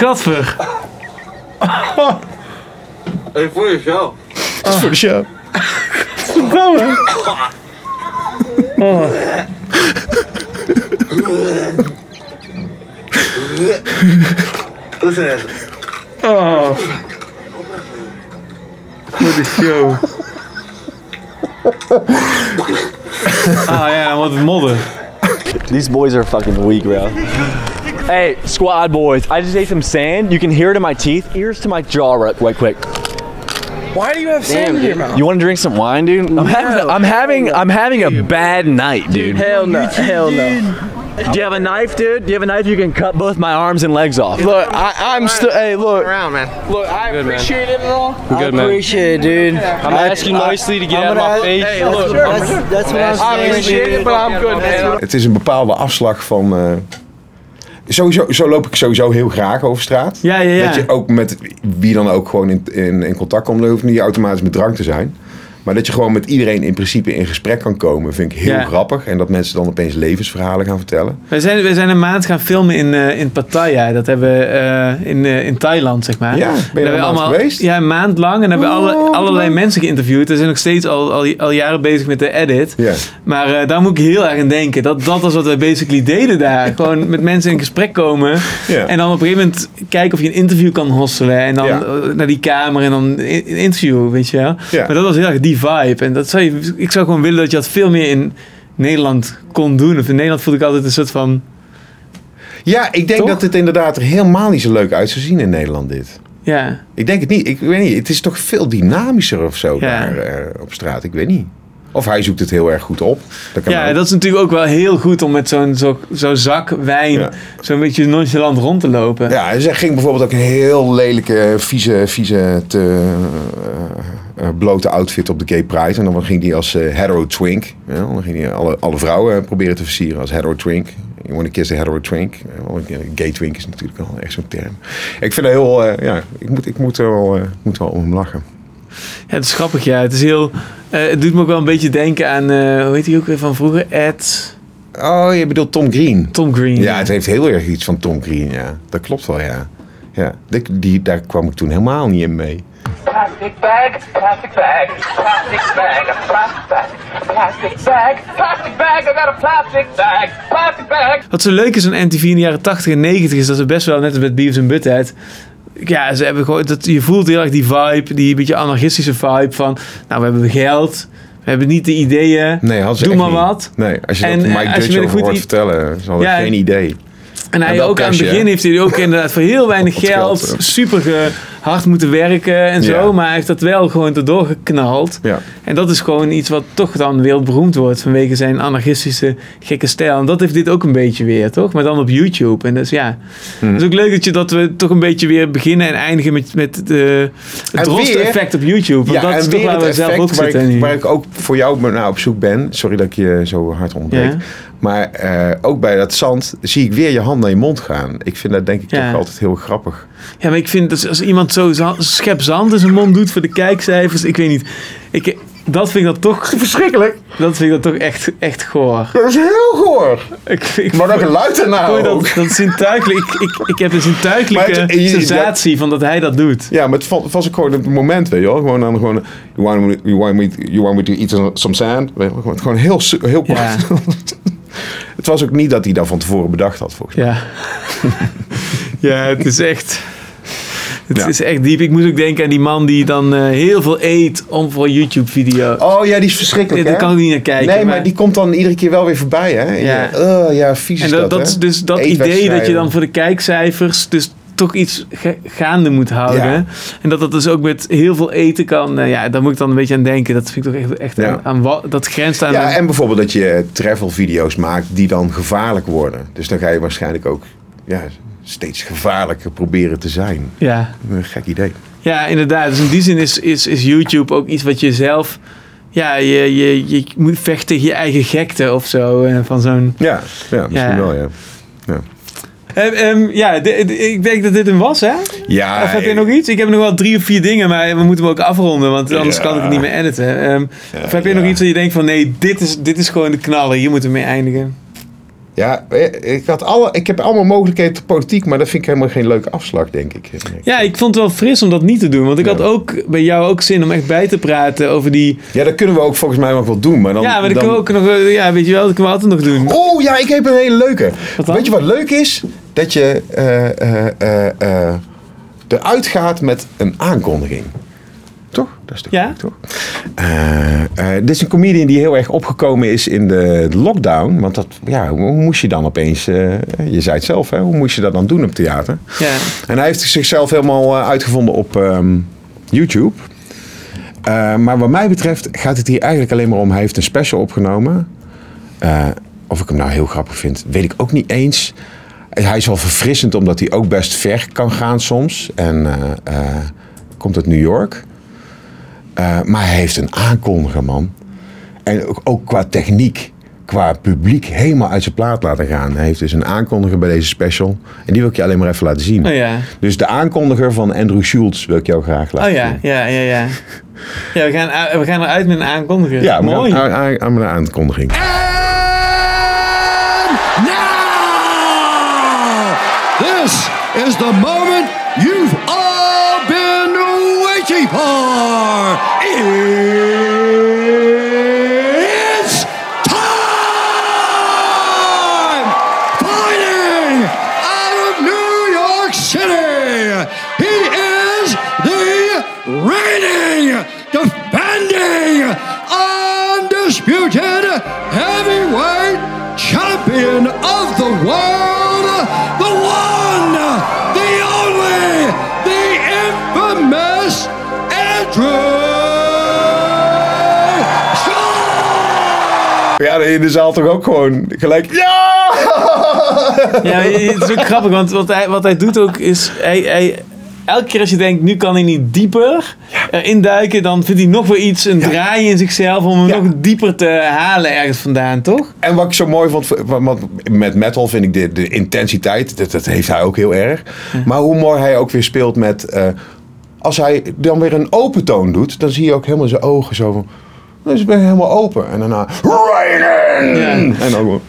Gadver. Hey, voor je show. Het is voor de show. Verdomme. Oh. Listen to this. <laughs> Oh. Voor de show. Ah ja, dan wordt het modder. These boys are fucking weak, bro. Hey, squad boys, I just ate some sand. You can hear it in my teeth. Ears to my jaw right, right quick. Why do you have sand in your mouth? You want to drink some wine, dude? I'm having, I'm having, I'm having a bad night, dude. Hell no. Hell no. Do you have a knife, dude? Do you have a knife you can cut both my arms and legs off? Look, I, I'm still. Hey, look. Around, man. Look, I Good, man. appreciate it and all. I'm good, I man. appreciate it, dude. I'm I- asking I- nicely to get I'm out of my face. Hey, look, That's- that's what I'm saying. I saying, appreciate it, but I'm good, man. Het is een bepaalde afslag van. eh, sowieso, zo loop ik sowieso heel graag over straat. Ja, ja, ja. Dat je ook met wie dan ook gewoon in, in, in contact komt. Dat hoeft niet automatisch met drank te zijn. Maar dat je gewoon met iedereen in principe in gesprek kan komen, vind ik heel Ja. grappig. En dat mensen dan opeens levensverhalen gaan vertellen. We zijn, we zijn een maand gaan filmen in, eh, in Pattaya. Dat hebben we eh, in, eh, in Thailand, zeg maar. Ja, ben je Daar maand geweest? Ja, een maand lang. En hebben we alle, Oh, allerlei mensen geïnterviewd. We zijn nog steeds al, al, al jaren bezig met de edit. Ja. Maar daar moet ik heel erg aan denken. Dat, dat was wat we basically deden daar. <laughs> Gewoon met mensen in gesprek komen. Ja. En dan op een gegeven moment kijken of je een interview kan hosselen. En dan naar die kamer en dan een interview, weet je wel. Maar dat was heel erg die vibe. En dat zou je, ik zou gewoon willen dat je dat veel meer in Nederland kon doen. Of in Nederland voelde ik altijd een soort van... Ja, ik denk Toch? dat het inderdaad er helemaal niet zo leuk uit zou zien in Nederland dit. Ja. Ik denk het niet. Ik weet niet. Het is toch veel dynamischer of zo Ja. daar eh, op straat. Ik weet niet. Of hij zoekt het heel erg goed op. Dat kan Ja, ook. dat is natuurlijk ook wel heel goed om met zo'n zo, zak wijn zo'n beetje nonchalant rond te lopen. Ja, en ze ging bijvoorbeeld ook een heel lelijke, vieze, vieze, te, eh, eh, blote outfit op de Gay Pride. En dan ging die als eh, hetero twink. Ja, dan ging hij alle, alle vrouwen proberen te versieren als hetero twink. You want to kiss a hetero twink. Gay twink is natuurlijk wel echt zo'n term. Ik vind dat heel, eh, ja, ik moet, ik moet, er wel, moet wel om lachen. Ja, het is grappig, ja. Het is heel... eh, het doet me ook wel een beetje denken aan... eh, hoe heet hij ook weer van vroeger? Ed... Oh, je bedoelt Tom Green. Tom Green. Ja, het heeft heel erg iets van Tom Green, ja. Dat klopt wel, ja. ja die, die, daar kwam ik toen helemaal niet in mee. Plastic bag, plastic bag, plastic bag, plastic bag, plastic bag, plastic bag, I got a plastic bag, plastic bag. Wat zo leuk is aan MTV in de jaren 80 en 90 is dat ze best wel, net als met Beavis en Butthead... Ja, ze hebben gewoon, dat, je voelt heel erg die vibe, die beetje anarchistische vibe van... Nou, we hebben geld, we hebben niet de ideeën, Nee, doe maar niet. wat. Nee, als je En, dat eh, Mike Dutch over hoort vertellen, ze hadden Ja, geen idee. En hij ook aan het begin heeft hij ook inderdaad voor heel weinig geld, geld, super ge- hard moeten werken en zo. Ja. Maar hij heeft dat wel gewoon erdoor geknald. Ja. En dat is gewoon iets wat toch dan wereldberoemd wordt vanwege zijn anarchistische gekke stijl. En dat heeft dit ook een beetje weer, toch? Maar dan op YouTube. En dus ja, Hmm. het is ook leuk dat, je, dat we toch een beetje weer beginnen en eindigen met, met de, het En droste weer- effect op YouTube. Want Ja, dat is en toch waar we zelf ook waar zitten. ik, nu. waar ik ook voor jou naar op zoek ben. Sorry dat ik je zo hard onderbreek. Maar eh, ook bij dat zand zie ik weer je hand naar je mond gaan. Ik vind dat denk ik Ja. toch altijd heel grappig. Ja, maar ik vind dat als iemand zo schep zand in zijn mond doet voor de kijkcijfers, ik weet niet. Ik, dat vind ik dan toch... Verschrikkelijk. Dat vind ik dan toch echt, echt goor. Dat is heel goor. Ik, ik, Maar dat geluid ernaar ook. dat, dat zintuigelijk, ik, ik, ik heb een zintuigelijke Maar het- je- sensatie van dat hij dat doet. Ja, maar het was, ook gewoon het moment, weet je wel. Gewoon dan gewoon, you want me, you want me, you want me to eat some sand? Weet je wel, Gewoon, heel, heel Ja. <laughs> Het was ook niet dat hij dat van tevoren bedacht had, volgens mij. Ja. <laughs> ja, het is echt... Het Ja. is echt diep. Ik moet ook denken aan die man die dan eh, heel veel eet om voor een YouTube-video. Oh ja, die is verschrikkelijk, Daar kan ik niet naar kijken. Nee, maar die komt dan iedere keer wel weer voorbij, hè? Ja. oh, ja, vies En dat, dat, dat, dus dat idee dat je dan voor de kijkcijfers dus toch iets ga- gaande moet houden. Ja. En dat dat dus ook met heel veel eten kan. eh, ja, daar moet ik dan een beetje aan denken. Dat vind ik toch echt, echt Ja. aan, aan wa- dat grenst aan... Ja, en bijvoorbeeld dat je travel video's maakt die dan gevaarlijk worden. Dus dan ga je waarschijnlijk ook ja, steeds gevaarlijker proberen te zijn. ja. Een gek idee. Ja, inderdaad. Dus in die zin is, is, is YouTube ook iets wat je zelf... Ja, je, je, je moet vechten tegen je eigen gekte of zo. eh, Van zo'n... Ja, ja misschien Ja. wel, ja. ja. Ehm, ehm, ja, ik denk dat dit hem was, hè? Ja, Of heb je nog iets? Ik heb nog wel drie of vier dingen, maar we moeten hem ook afronden, want anders Ja. kan ik het niet meer editen. Ehm, of heb je nog iets dat je denkt van, nee, dit is, dit is gewoon de knaller, hier moeten we mee eindigen? Ja, eh, ik, had alle, ik heb allemaal mogelijkheden tot politiek, maar dat vind ik helemaal geen leuke afslag, denk ik. Ja, ik vond het wel fris om dat niet te doen, want ik had ook bij jou ook zin om echt bij te praten over die... Ja, dat kunnen we ook volgens mij nog wel doen, maar dan... ja, maar dat dan... kunnen we ook nog, ja, weet je wel, dat kunnen we altijd nog doen. Oh ja, ik heb een hele leuke. Weet je wat leuk is? Dat je eh, eruit gaat met een aankondiging. Toch? Dat is de Ja? toch? Dit is een comedian die heel erg opgekomen is in de lockdown. Want dat, ja, hoe moest je dan opeens... je zei het zelf, hè? Hoe moest je dat dan doen op theater? Ja. En hij heeft zichzelf helemaal uitgevonden op ehm, YouTube. Maar wat mij betreft gaat het hier eigenlijk alleen maar om... Hij heeft een special opgenomen. Of ik hem nou heel grappig vind, weet ik ook niet eens. Hij is wel verfrissend omdat hij ook best ver kan gaan soms. En eh, eh, komt uit New York. Eh, maar hij heeft een aankondiger, man. En ook, ook qua techniek, qua publiek, helemaal uit zijn plaat laten gaan. Hij heeft dus een aankondiger bij deze special. En die wil ik je alleen maar even laten zien. Oh ja. Dus de aankondiger van Andrew Schultz wil ik jou graag laten Oh ja, ja, ja, ja. Ja, we gaan, we gaan eruit met een aankondiger. Ja, Mooi. aan, aan, aan mijn aankondiging. Is the moment you've all been waiting for. Ja, in de zaal toch ook gewoon gelijk. Ja! Ja, het is ook grappig, want wat hij, wat hij doet ook is... Hij, hij, elke keer als je denkt, nu kan hij niet dieper eh, induiken... dan vindt hij nog weer iets, een draai in zichzelf... om hem nog dieper te halen ergens vandaan, toch? En wat ik zo mooi vond, want met metal vind ik de, de intensiteit, dat, dat heeft hij ook heel erg. Maar hoe mooi hij ook weer speelt met, eh, als hij dan weer een open toon doet, dan zie je ook helemaal zijn ogen zo van, dus ik ben helemaal open. En daarna, Raiden! En dan gewoon,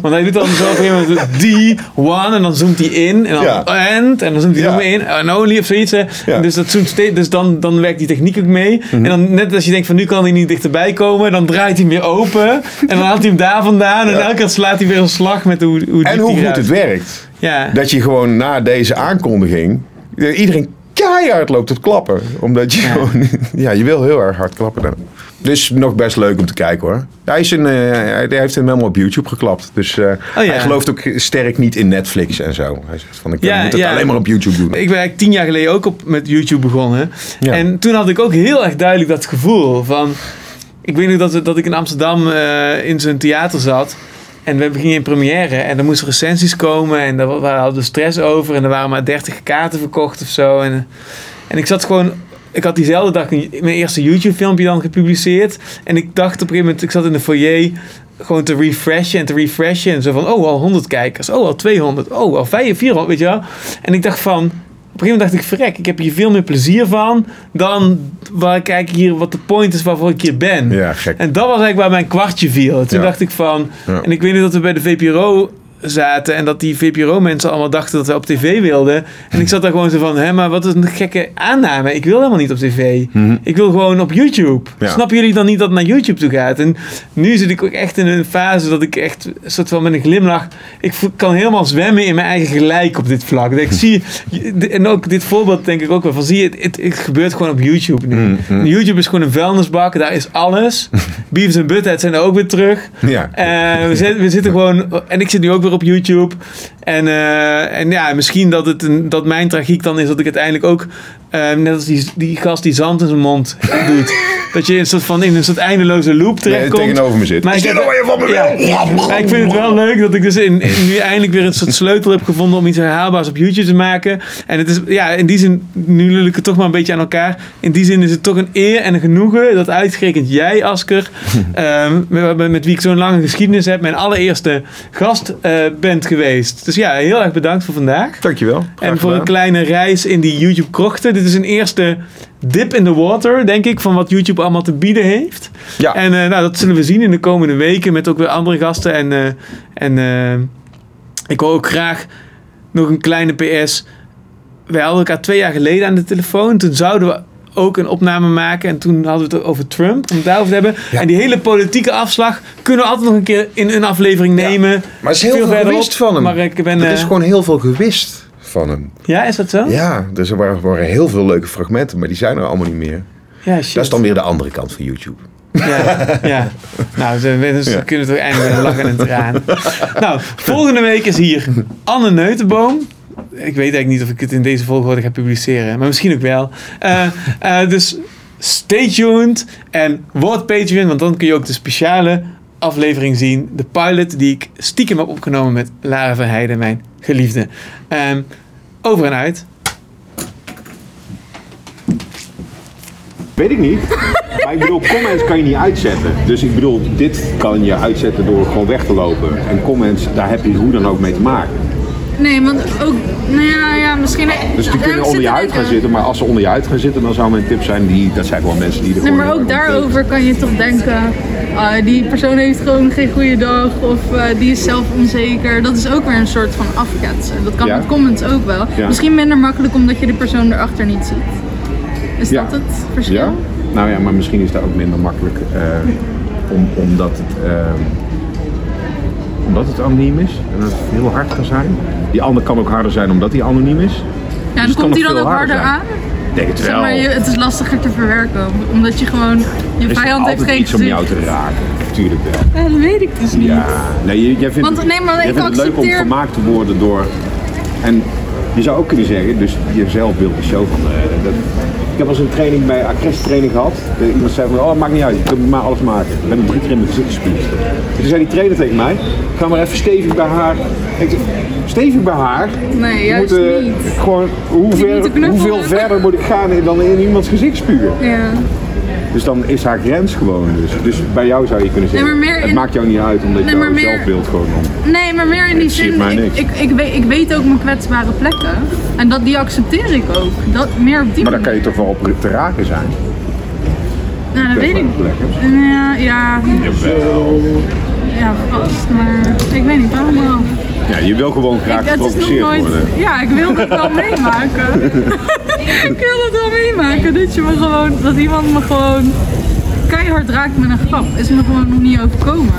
Want hij doet dan zo op een gegeven moment die, one, en dan zoomt hij in. En dan Ja. and, en dan zoomt hij Ja. nog meer in. En only of zoiets. hè. Ja. Dus, dat zoomt steeds, dus dan, dan werkt die techniek ook mee. Mhm. En dan net als je denkt van nu kan hij niet dichterbij komen, dan draait hij hem weer open. En dan haalt hij hem daar vandaan. En elke keer slaat hij weer een slag met hoe, hoe en hoe goed het werkt. Ja. Dat je gewoon na deze aankondiging, eh, iedereen keihard loopt te klappen. Omdat je gewoon, <laughs> ja, je wil heel erg hard klappen dan. Dus nog best leuk om te kijken hoor. Hij, is een, eh, hij heeft hem helemaal op YouTube geklapt. Dus eh, Oh, ja. hij gelooft ook sterk niet in Netflix en zo. Hij zegt van ik Ja, moet het ja. alleen maar op YouTube doen. Ik ben eigenlijk tien jaar geleden ook op, met YouTube begonnen. En toen had ik ook heel erg duidelijk dat gevoel van... Ik weet nog dat, ik in Amsterdam eh, in zo'n theater zat. En we gingen in première. En er moesten recensies komen. En daar hadden we stress over. En er waren maar 30 kaarten verkocht of zo. En, en ik zat gewoon... Ik had diezelfde dag een- mijn eerste YouTube-filmpje dan gepubliceerd. En ik dacht op een gegeven moment... Ik zat in de foyer gewoon te refreshen en te refreshen. En zo van, oh, al 100 kijkers. Oh, al 200. Oh, al 500, 400, weet je wel. En ik dacht van... Op een gegeven moment dacht ik, verrek, ik heb hier veel meer plezier van... dan waar ik eigenlijk hier wat de point is waarvoor ik hier ben. Ja, gek. En dat was eigenlijk waar mijn kwartje viel. Toen Ja. dacht ik van... Ja. En ik weet niet dat we bij de VPRO zaten... en dat die VPRO-mensen allemaal dachten dat we op tv wilden. En ik zat daar gewoon zo van... Hé, maar wat is een gekke aanname. Ik wil helemaal niet op tv. Mhm. Ik wil gewoon op YouTube. Ja. Snappen jullie dan niet dat het naar YouTube toe gaat? En nu zit ik ook echt in een fase dat ik echt... soort van met een glimlach... Ik kan helemaal zwemmen in mijn eigen gelijk op dit vlak. Dat ik zie... En ook dit voorbeeld denk ik ook wel van... Zie je, het, het, het gebeurt gewoon op YouTube nu. Mhm. YouTube is gewoon een vuilnisbak. Daar is alles. <laughs> Beavis en Butthead zijn er ook weer terug. Ja. Eh, we, zitten, we zitten gewoon... En ik zit nu ook op YouTube. En, eh, en ja, misschien dat, het een, dat mijn tragiek dan is dat ik uiteindelijk ook... eh, net als die, die gast die zand in zijn mond doet. <laughs> dat je in een soort, van, in een soort eindeloze loop terechtkomt. tegenover me zit. Maar Is ik, dit nou van me? Ja, maar ik vind het wel leuk dat ik dus in, in- nu eindelijk weer een soort sleutel heb gevonden om iets herhaalbaars op YouTube te maken. En het is, ja, in die zin, nu lul ik het toch maar een beetje aan elkaar. In die zin is het toch een eer en een genoegen dat uitgerekend jij, Asker, <laughs> ehm, met, met wie ik zo'n lange geschiedenis heb, mijn allereerste gast eh, bent geweest. Dus ja, heel erg bedankt voor vandaag. Dankjewel. En voor een kleine reis in die YouTube-krochten. Dit is een eerste dip in the water, denk ik, van wat YouTube allemaal te bieden heeft. Ja. En eh, nou, dat zullen we zien in de komende weken met ook weer andere gasten. En, eh, en eh, ik wil ook graag nog een kleine PS. Wij hadden elkaar twee jaar geleden aan de telefoon. Toen zouden we ook een opname maken. En toen hadden we het over Trump, om het daarover te hebben. En die hele politieke afslag kunnen we altijd nog een keer in een aflevering nemen. Maar er is heel veel verderop. gewist van hem. Maar ik ben... er is gewoon heel veel gewist van hem. Ja, is dat zo? Ja, dus er waren, waren heel veel leuke fragmenten, maar die zijn er allemaal niet meer. Ja, shit. Dat is dan weer de andere kant van YouTube. Ja, ja. Nou, ze, dus Ja. kunnen toch eindelijk weer lachen en traan. Nou, volgende week is hier Anne Neutenboom. Ik weet eigenlijk niet of ik het in deze volgorde ga publiceren, maar misschien ook wel. Eh, eh, dus stay tuned en word Patreon, want dan kun je ook de speciale aflevering zien. De pilot die ik stiekem heb opgenomen met Lara Verheijden, mijn geliefde. Ehm, over en uit. Weet ik niet. <laughs> Maar ik bedoel, comments kan je niet uitzetten. Dus ik bedoel, dit kan je uitzetten door gewoon weg te lopen. En comments, daar heb je hoe dan ook mee te maken. Nee, want ook, nou ja, ja misschien... Dus die kunnen onder je huid gaan zitten, maar als ze onder je huid gaan zitten, dan zou mijn tip zijn, die, dat zijn gewoon mensen die er Nee, gewoon... maar ook daarover kan je toch denken, ah, die persoon heeft gewoon geen goede dag of eh, die is zelf onzeker. Dat is ook weer een soort van afketsen. Dat kan Ja. met comments ook wel. Ja. Misschien minder makkelijk omdat je de persoon erachter niet ziet. Is Ja. dat het verschil? Ja? Nou ja, maar misschien is dat ook minder makkelijk, eh, om, omdat het... omdat het anoniem is en dat het heel hard kan zijn. Die ander kan ook harder zijn omdat hij anoniem is. Ja, Dus en komt nog dan ook harder aan? Ik denk het Zeg wel. maar, je, het is lastiger te verwerken, omdat je gewoon, je is vijand heeft geen iets om jou te raken. Tuurlijk wel. Ja, dat weet ik dus niet. Ja, nee, jij vindt, Want- het, nee, maar jij ik vindt het leuk om vermaakt te worden door... En je zou ook kunnen zeggen, dus jezelf beeld de show van... eh, dat, ik heb al eens een training bij Acres training gehad. Eh, Iemand zei van, oh, maakt niet uit, je kunt maar alles maken. Ik ben drie keer in mijn gezicht gespuugd. En toen zei die trainer tegen mij, ga maar even stevig bij haar. Ik stevig bij haar? Nee, Je juist moet, niet. Gewoon, hoe ver, hoeveel verder moet ik gaan dan in iemands gezicht spugen? Ja. Dus dan is haar grens gewoon. Dus, dus bij jou zou je kunnen zeggen, Nee, het maakt jou niet uit omdat Nee, jouw meer- zelfbeeld gewoon dan... Nee, maar meer in die zin, ik, ik, ik, weet, ik weet ook mijn kwetsbare plekken. En dat, die accepteer ik ook. Dat, meer die Maar dan kan je toch wel op te raken zijn. Nou, dat weet ik. Ja, ja, Jawel. ja, vast. Maar ik weet niet, waarom wel? Ja, je wil gewoon graag Ik- geprovoceerd nooit... worden. Ja, ik wil het wel <laughs> meemaken. ik wil het wel meemaken. Dat, je me gewoon, dat iemand me gewoon keihard raakt met een grap. Is me gewoon nog niet overkomen.